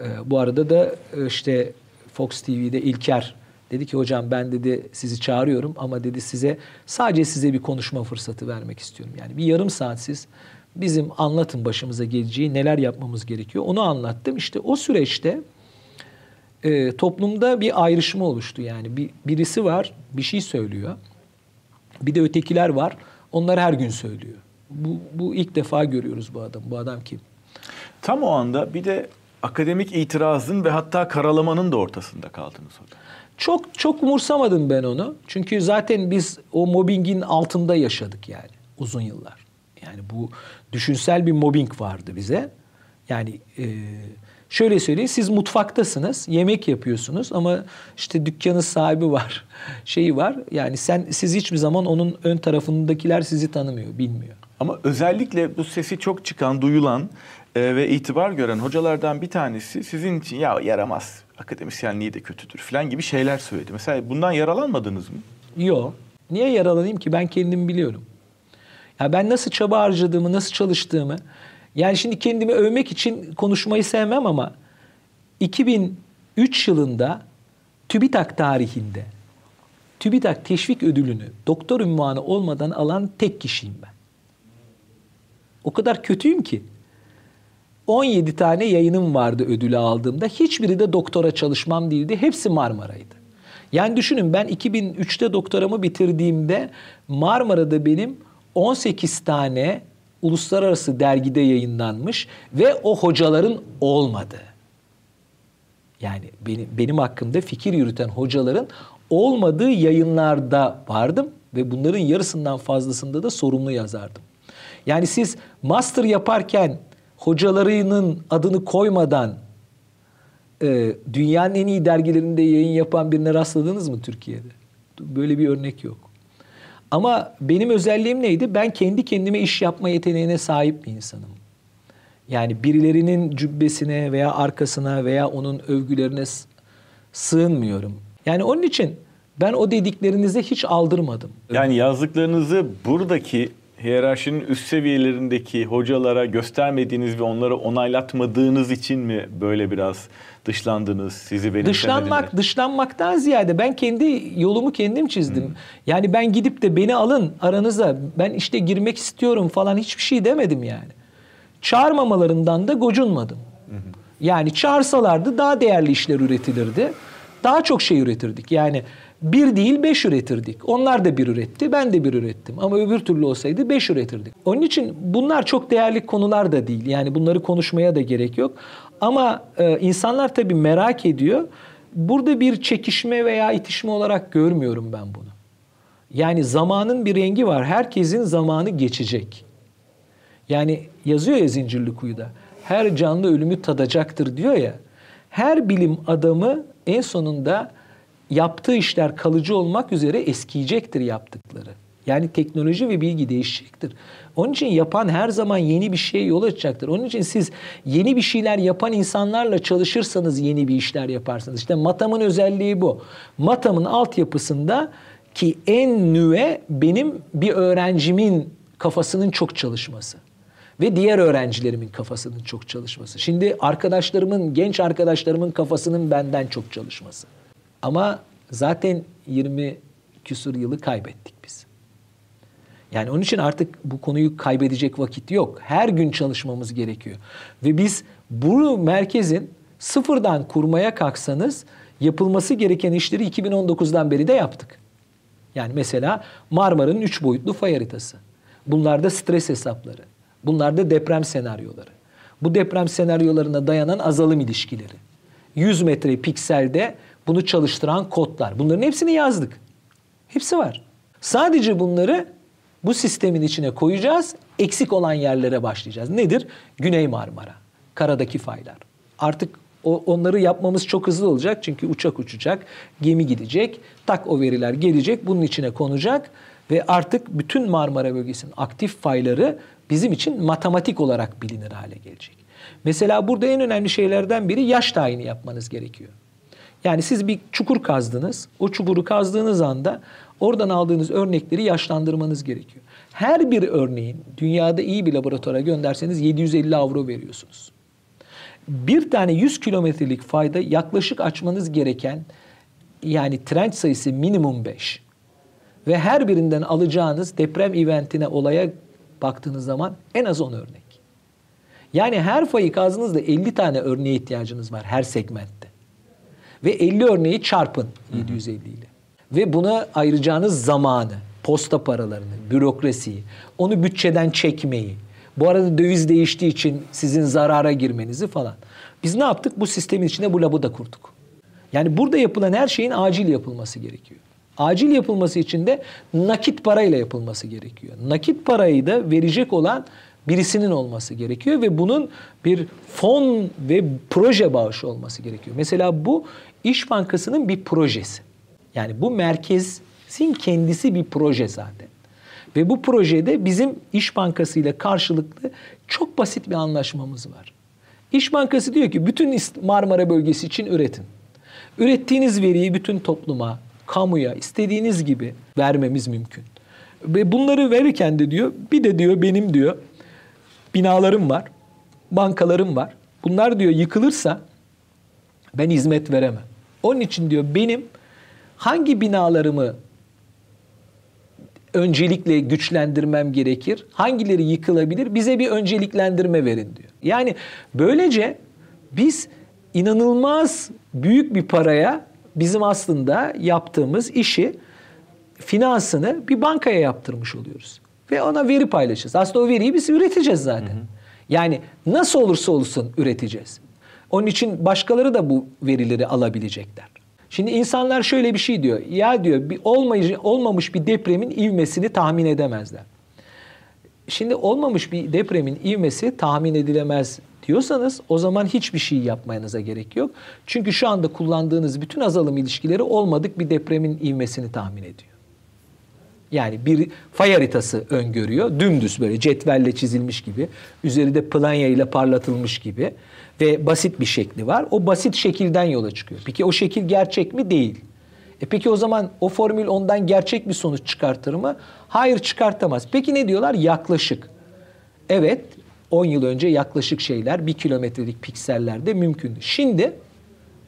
E, bu arada da e, işte Fox TV'de İlker dedi ki hocam ben dedi sizi çağırıyorum ama dedi size sadece size bir konuşma fırsatı vermek istiyorum. Yani bir yarım saat siz bizim anlatın başımıza geleceği neler yapmamız gerekiyor onu anlattım. İşte o süreçte e, toplumda bir ayrışma oluştu yani bir, birisi var bir şey söylüyor bir de ötekiler var onlar her gün söylüyor. Bu, bu ilk defa görüyoruz bu adam. Bu adam kim? Tam o anda bir de akademik itirazın ve hatta karalamanın da ortasında kaldınız hocam. Çok çok umursamadım ben onu. Çünkü zaten biz o mobbingin altında yaşadık yani uzun yıllar. Yani bu düşünsel bir mobbing vardı bize. Yani e, şöyle söyleyeyim siz mutfaktasınız, yemek yapıyorsunuz ama işte dükkanın sahibi var, şeyi var. Yani sen siz hiçbir zaman onun ön tarafındakiler sizi tanımıyor, bilmiyor. Ama özellikle bu sesi çok çıkan, duyulan e, ve itibar gören hocalardan bir tanesi sizin için ya yaramaz, akademisyenliği de kötüdür falan gibi şeyler söyledi. Mesela bundan yaralanmadınız mı? Yok. Niye yaralanayım ki? Ben kendim biliyorum. Ya ben nasıl çaba harcadığımı, nasıl çalıştığımı. Yani şimdi kendimi övmek için konuşmayı sevmem ama 2003 yılında TÜBİTAK tarihinde TÜBİTAK teşvik ödülünü doktor ünvanı olmadan alan tek kişiyim ben. O kadar kötüyüm ki. 17 tane yayınım vardı ödülü aldığımda. Hiçbiri de doktora çalışmam değildi. Hepsi Marmara'ydı. Yani düşünün ben 2003'te doktoramı bitirdiğimde Marmara'da benim 18 tane uluslararası dergide yayınlanmış ve o hocaların olmadı. Yani benim, benim hakkımda fikir yürüten hocaların olmadığı yayınlarda vardım ve bunların yarısından fazlasında da sorumlu yazardım. Yani siz master yaparken hocalarının adını koymadan e, dünyanın en iyi dergilerinde yayın yapan birine rastladınız mı Türkiye'de? Böyle bir örnek yok. Ama benim özelliğim neydi? Ben kendi kendime iş yapma yeteneğine sahip bir insanım. Yani birilerinin cübbesine veya arkasına veya onun övgülerine sığınmıyorum. Yani onun için ben o dediklerinize hiç aldırmadım. Yani yazdıklarınızı buradaki hiyerarşinin üst seviyelerindeki hocalara göstermediğiniz ve onları onaylatmadığınız için mi böyle biraz dışlandınız, sizi benimsemediler? Dışlanmak, dışlanmaktan ziyade ben kendi yolumu kendim çizdim. Hmm. Yani ben gidip de beni alın aranıza, ben işte girmek istiyorum falan hiçbir şey demedim yani. Çağırmamalarından da gocunmadım. Hmm. Yani çağırsalardı daha değerli işler üretilirdi. Daha çok şey üretirdik. Yani bir değil beş üretirdik. Onlar da bir üretti, ben de bir ürettim. Ama öbür türlü olsaydı beş üretirdik. Onun için bunlar çok değerli konular da değil. Yani bunları konuşmaya da gerek yok. Ama e, insanlar tabii merak ediyor. Burada bir çekişme veya itişme olarak görmüyorum ben bunu. Yani zamanın bir rengi var. Herkesin zamanı geçecek. Yani yazıyor ya Zincirlikuyu'da. Her canlı ölümü tadacaktır diyor ya. Her bilim adamı en sonunda yaptığı işler kalıcı olmak üzere eskiyecektir yaptıkları. Yani teknoloji ve bilgi değişecektir. Onun için yapan her zaman yeni bir şey yol açacaktır. Onun için siz yeni bir şeyler yapan insanlarla çalışırsanız yeni bir işler yaparsınız. İşte Matam'ın özelliği bu. Matam'ın altyapısında ki en nüve benim bir öğrencimin kafasının çok çalışması ve diğer öğrencilerimin kafasının çok çalışması. Şimdi arkadaşlarımın, genç arkadaşlarımın kafasının benden çok çalışması. Ama zaten 20 küsur yılı kaybettik biz. Yani onun için artık bu konuyu kaybedecek vakit yok. Her gün çalışmamız gerekiyor. Ve biz bu merkezin sıfırdan kurmaya kalksanız yapılması gereken işleri 2019'dan beri de yaptık. Yani mesela Marmara'nın üç boyutlu fay haritası. Bunlarda stres hesapları. Bunlarda deprem senaryoları. Bu deprem senaryolarına dayanan azalım ilişkileri. 100 metre pikselde bunu çalıştıran kodlar. Bunların hepsini yazdık. Hepsi var. Sadece bunları bu sistemin içine koyacağız. Eksik olan yerlere başlayacağız. Nedir? Güney Marmara, karadaki faylar. Artık O, onları yapmamız çok hızlı olacak çünkü uçak uçacak, gemi gidecek, tak o veriler gelecek, bunun içine konacak ve artık bütün Marmara bölgesinin aktif fayları bizim için matematik olarak bilinir hale gelecek. Mesela burada en önemli şeylerden biri yaş tayini yapmanız gerekiyor. Yani siz bir çukur kazdınız. O çukuru kazdığınız anda oradan aldığınız örnekleri yaşlandırmanız gerekiyor. Her bir örneğin dünyada iyi bir laboratuvara gönderseniz 750 avro veriyorsunuz. Bir tane 100 kilometrelik fayda yaklaşık açmanız gereken yani trenç sayısı minimum 5. Ve her birinden alacağınız deprem eventine olaya baktığınız zaman en az 10 örnek. Yani her fayı kazdığınızda 50 tane örneğe ihtiyacınız var her segmentte. Ve 50 örneği çarpın 750 ile. Ve buna ayıracağınız zamanı, posta paralarını, bürokrasiyi, onu bütçeden çekmeyi, bu arada döviz değiştiği için sizin zarara girmenizi falan. Biz ne yaptık? Bu sistemin içinde bu labı da kurduk. Yani burada yapılan her şeyin acil yapılması gerekiyor. Acil yapılması için de nakit parayla yapılması gerekiyor. Nakit parayı da verecek olan birisinin olması gerekiyor ve bunun bir fon ve proje bağışı olması gerekiyor. Mesela bu İş Bankası'nın bir projesi. Yani bu merkezin kendisi bir proje zaten. Ve bu projede bizim İş Bankası ile karşılıklı çok basit bir anlaşmamız var. İş Bankası diyor ki bütün Marmara bölgesi için üretin. Ürettiğiniz veriyi bütün topluma, kamuya istediğiniz gibi vermemiz mümkün. Ve bunları verirken de diyor bir de diyor benim diyor binalarım var, bankalarım var. Bunlar diyor yıkılırsa ben hizmet veremem. Onun için diyor benim hangi binalarımı öncelikle güçlendirmem gerekir? Hangileri yıkılabilir? Bize bir önceliklendirme verin diyor. Yani böylece biz inanılmaz büyük bir paraya bizim aslında yaptığımız işi finansını bir bankaya yaptırmış oluyoruz. Ve ona veri paylaşacağız. Aslında o veriyi biz üreteceğiz zaten. Hı hı. Yani nasıl olursa olsun üreteceğiz. Onun için başkaları da bu verileri alabilecekler. Şimdi insanlar şöyle bir şey diyor. Ya diyor bir olmayıcı, olmamış bir depremin ivmesini tahmin edemezler. Şimdi olmamış bir depremin ivmesi tahmin edilemez diyorsanız o zaman hiçbir şey yapmanıza gerek yok. Çünkü şu anda kullandığınız bütün azalım ilişkileri olmadık bir depremin ivmesini tahmin ediyor. Yani bir fay haritası öngörüyor. Dümdüz böyle cetvelle çizilmiş gibi. Üzerinde planya ile parlatılmış gibi. Ve basit bir şekli var. O basit şekilden yola çıkıyor. Peki o şekil gerçek mi? Değil. E peki o zaman o formül ondan gerçek bir sonuç çıkartır mı? Hayır çıkartamaz. Peki ne diyorlar? Yaklaşık. Evet 10 yıl önce yaklaşık şeyler bir kilometrelik piksellerde mümkündü. Şimdi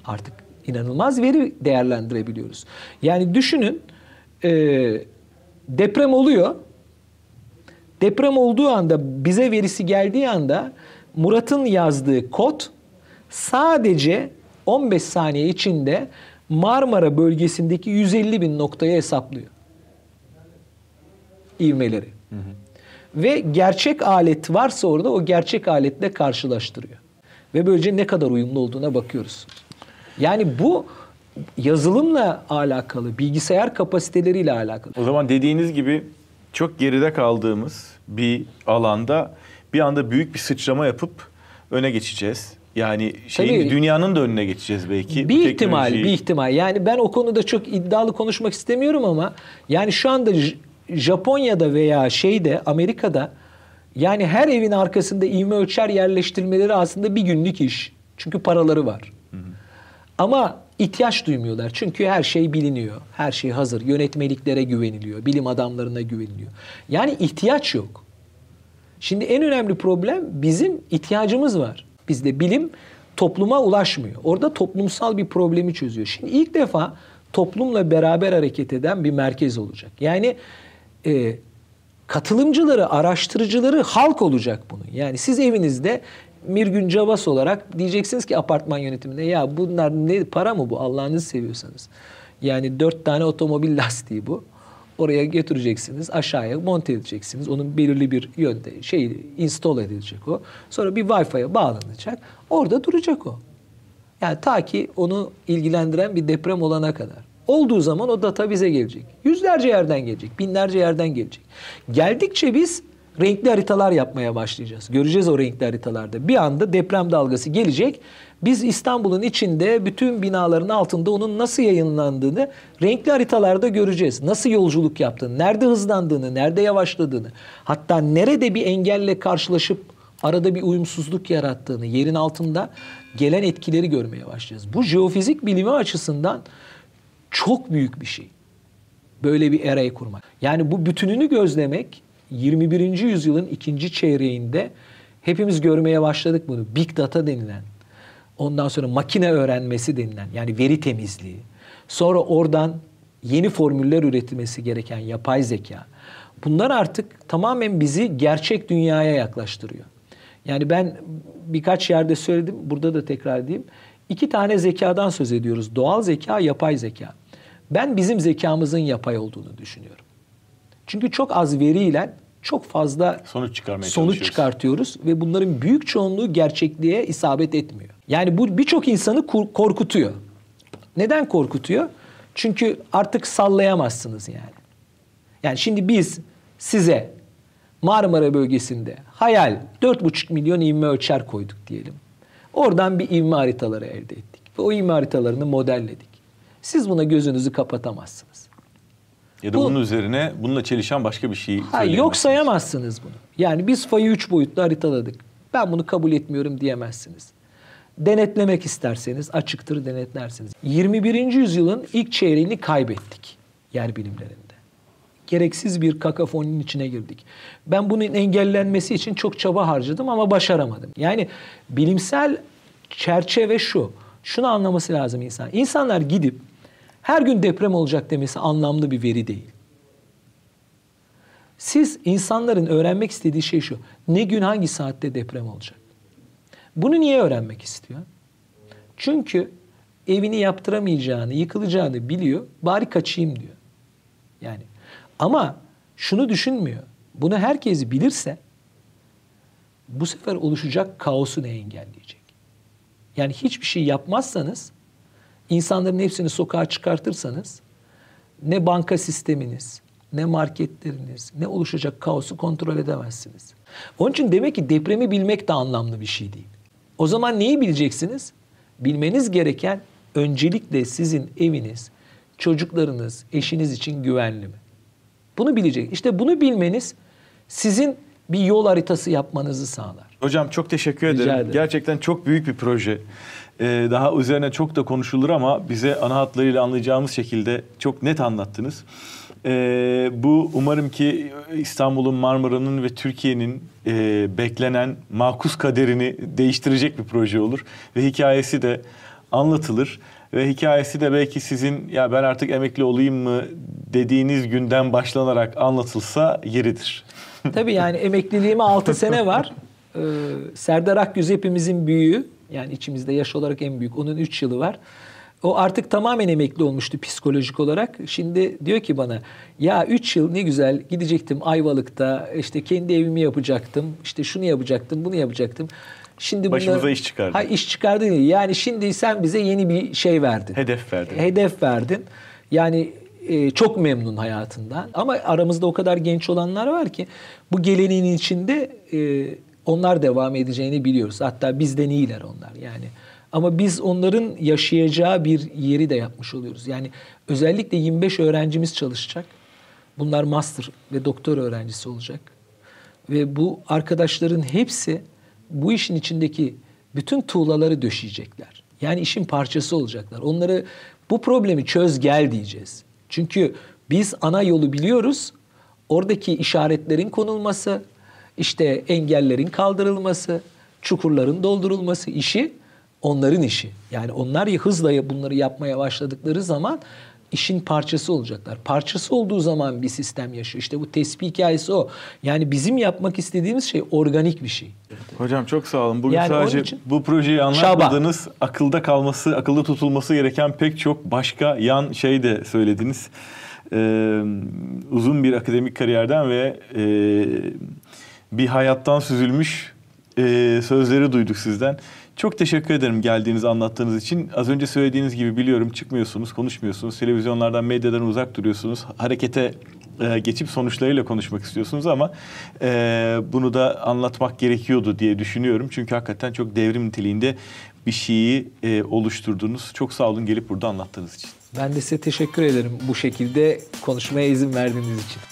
artık inanılmaz veri değerlendirebiliyoruz. Yani düşünün deprem oluyor. Deprem olduğu anda bize verisi geldiği anda Murat'ın yazdığı kod sadece 15 saniye içinde Marmara bölgesindeki 150 bin noktaya hesaplıyor. İvmeleri. Hı hı. Ve gerçek alet varsa orada o gerçek aletle karşılaştırıyor. Ve böylece ne kadar uyumlu olduğuna bakıyoruz. Yani bu yazılımla alakalı, bilgisayar kapasiteleriyle alakalı. O zaman dediğiniz gibi çok geride kaldığımız bir alanda bir anda büyük bir sıçrama yapıp öne geçeceğiz. Yani şeyin Tabii, dünyanın da önüne geçeceğiz belki. Bir ihtimal, bir ihtimal. Yani ben o konuda çok iddialı konuşmak istemiyorum ama yani şu anda Japonya'da veya şeyde Amerika'da yani her evin arkasında ivme ölçer yerleştirmeleri aslında bir günlük iş. Çünkü paraları var. Hı hı. Ama ihtiyaç duymuyorlar. Çünkü her şey biliniyor. Her şey hazır. Yönetmeliklere güveniliyor. Bilim adamlarına güveniliyor. Yani ihtiyaç yok. Şimdi en önemli problem bizim ihtiyacımız var. Bizde bilim topluma ulaşmıyor. Orada toplumsal bir problemi çözüyor. Şimdi ilk defa toplumla beraber hareket eden bir merkez olacak. Yani e, katılımcıları, araştırıcıları halk olacak bunun. Yani siz evinizde Mirgün Cavas olarak diyeceksiniz ki apartman yönetiminde ya bunlar ne para mı bu Allah'ınızı seviyorsanız. Yani dört tane otomobil lastiği bu. Oraya götüreceksiniz, aşağıya monte edeceksiniz. Onun belirli bir yönde şey install edilecek o. Sonra bir Wi-Fi'ye bağlanacak. Orada duracak o. Yani ta ki onu ilgilendiren bir deprem olana kadar. Olduğu zaman o data bize gelecek. Yüzlerce yerden gelecek, binlerce yerden gelecek. Geldikçe biz renkli haritalar yapmaya başlayacağız. Göreceğiz o renkli haritalarda. Bir anda deprem dalgası gelecek. Biz İstanbul'un içinde bütün binaların altında onun nasıl yayınlandığını renkli haritalarda göreceğiz. Nasıl yolculuk yaptığını, nerede hızlandığını, nerede yavaşladığını. Hatta nerede bir engelle karşılaşıp arada bir uyumsuzluk yarattığını, yerin altında gelen etkileri görmeye başlayacağız. Bu jeofizik bilimi açısından çok büyük bir şey. Böyle bir erayı kurmak. Yani bu bütününü gözlemek 21. yüzyılın ikinci çeyreğinde hepimiz görmeye başladık bunu. Big data denilen, ondan sonra makine öğrenmesi denilen yani veri temizliği. Sonra oradan yeni formüller üretilmesi gereken yapay zeka. Bunlar artık tamamen bizi gerçek dünyaya yaklaştırıyor. Yani ben birkaç yerde söyledim, burada da tekrar edeyim. İki tane zekadan söz ediyoruz. Doğal zeka, yapay zeka. Ben bizim zekamızın yapay olduğunu düşünüyorum. Çünkü çok az veriyle çok fazla sonuç çıkarmaya sonuç çıkartıyoruz ve bunların büyük çoğunluğu gerçekliğe isabet etmiyor. Yani bu birçok insanı korkutuyor. Neden korkutuyor? Çünkü artık sallayamazsınız yani. Yani şimdi biz size Marmara bölgesinde hayal 4,5 milyon ivme ölçer koyduk diyelim. Oradan bir ivme haritaları elde ettik. Ve o ivme haritalarını modelledik. Siz buna gözünüzü kapatamazsınız. Ya da Bu, bunun üzerine bununla çelişen başka bir şey ha, Yok sayamazsınız bunu. Yani biz fayı 3 boyutlu haritaladık. Ben bunu kabul etmiyorum diyemezsiniz. Denetlemek isterseniz açıktır denetlersiniz. 21. yüzyılın ilk çeyreğini kaybettik yer bilimlerinde. Gereksiz bir kakafoninin içine girdik. Ben bunun engellenmesi için çok çaba harcadım ama başaramadım. Yani bilimsel çerçeve şu. Şunu anlaması lazım insan. İnsanlar gidip her gün deprem olacak demesi anlamlı bir veri değil. Siz insanların öğrenmek istediği şey şu. Ne gün hangi saatte deprem olacak? Bunu niye öğrenmek istiyor? Çünkü evini yaptıramayacağını, yıkılacağını biliyor. Bari kaçayım diyor. Yani ama şunu düşünmüyor. Bunu herkes bilirse bu sefer oluşacak kaosu ne engelleyecek? Yani hiçbir şey yapmazsanız insanların hepsini sokağa çıkartırsanız ne banka sisteminiz, ne marketleriniz, ne oluşacak kaosu kontrol edemezsiniz. Onun için demek ki depremi bilmek de anlamlı bir şey değil. O zaman neyi bileceksiniz? Bilmeniz gereken öncelikle sizin eviniz, çocuklarınız, eşiniz için güvenli mi? Bunu bilecek. İşte bunu bilmeniz sizin bir yol haritası yapmanızı sağlar. Hocam çok teşekkür ederim. ederim. Gerçekten çok büyük bir proje. Ee, daha üzerine çok da konuşulur ama bize ana hatlarıyla anlayacağımız şekilde çok net anlattınız. Ee, bu umarım ki İstanbul'un, Marmara'nın ve Türkiye'nin e, beklenen makus kaderini değiştirecek bir proje olur. Ve hikayesi de anlatılır. Ve hikayesi de belki sizin ya ben artık emekli olayım mı dediğiniz günden başlanarak anlatılsa yeridir. Tabii yani emekliliğime 6 sene var. Ee, Serdar Akgüz hepimizin büyüğü. Yani içimizde yaş olarak en büyük. Onun 3 yılı var. O artık tamamen emekli olmuştu psikolojik olarak. Şimdi diyor ki bana ya 3 yıl ne güzel gidecektim Ayvalık'ta işte kendi evimi yapacaktım. işte şunu yapacaktım bunu yapacaktım. Şimdi Başımıza bunlar, iş çıkardı. Ha iş çıkardı. Yani şimdi sen bize yeni bir şey verdin. Hedef verdin. Hedef verdin. Yani e, çok memnun hayatından. Ama aramızda o kadar genç olanlar var ki bu geleneğin içinde e, onlar devam edeceğini biliyoruz. Hatta bizden iyiler onlar yani. Ama biz onların yaşayacağı bir yeri de yapmış oluyoruz. Yani özellikle 25 öğrencimiz çalışacak. Bunlar master ve doktor öğrencisi olacak. Ve bu arkadaşların hepsi bu işin içindeki bütün tuğlaları döşeyecekler. Yani işin parçası olacaklar. Onları bu problemi çöz gel diyeceğiz. Çünkü biz ana yolu biliyoruz. Oradaki işaretlerin konulması, işte engellerin kaldırılması, çukurların doldurulması işi onların işi. Yani onlar hızla bunları yapmaya başladıkları zaman işin parçası olacaklar. Parçası olduğu zaman bir sistem yaşıyor. İşte bu tespih hikayesi o. Yani bizim yapmak istediğimiz şey organik bir şey. Hocam çok sağ olun. Bugün yani sadece için, bu projeyi anlatmadığınız, şaba. akılda kalması, akılda tutulması gereken pek çok başka yan şey de söylediniz. Ee, uzun bir akademik kariyerden ve e, bir hayattan süzülmüş e, sözleri duyduk sizden. Çok teşekkür ederim geldiğiniz, anlattığınız için. Az önce söylediğiniz gibi biliyorum çıkmıyorsunuz, konuşmuyorsunuz. Televizyonlardan, medyadan uzak duruyorsunuz. Harekete e, geçip sonuçlarıyla konuşmak istiyorsunuz ama e, bunu da anlatmak gerekiyordu diye düşünüyorum. Çünkü hakikaten çok devrim niteliğinde bir şeyi e, oluşturdunuz. Çok sağ olun gelip burada anlattığınız için. Ben de size teşekkür ederim bu şekilde konuşmaya izin verdiğiniz için.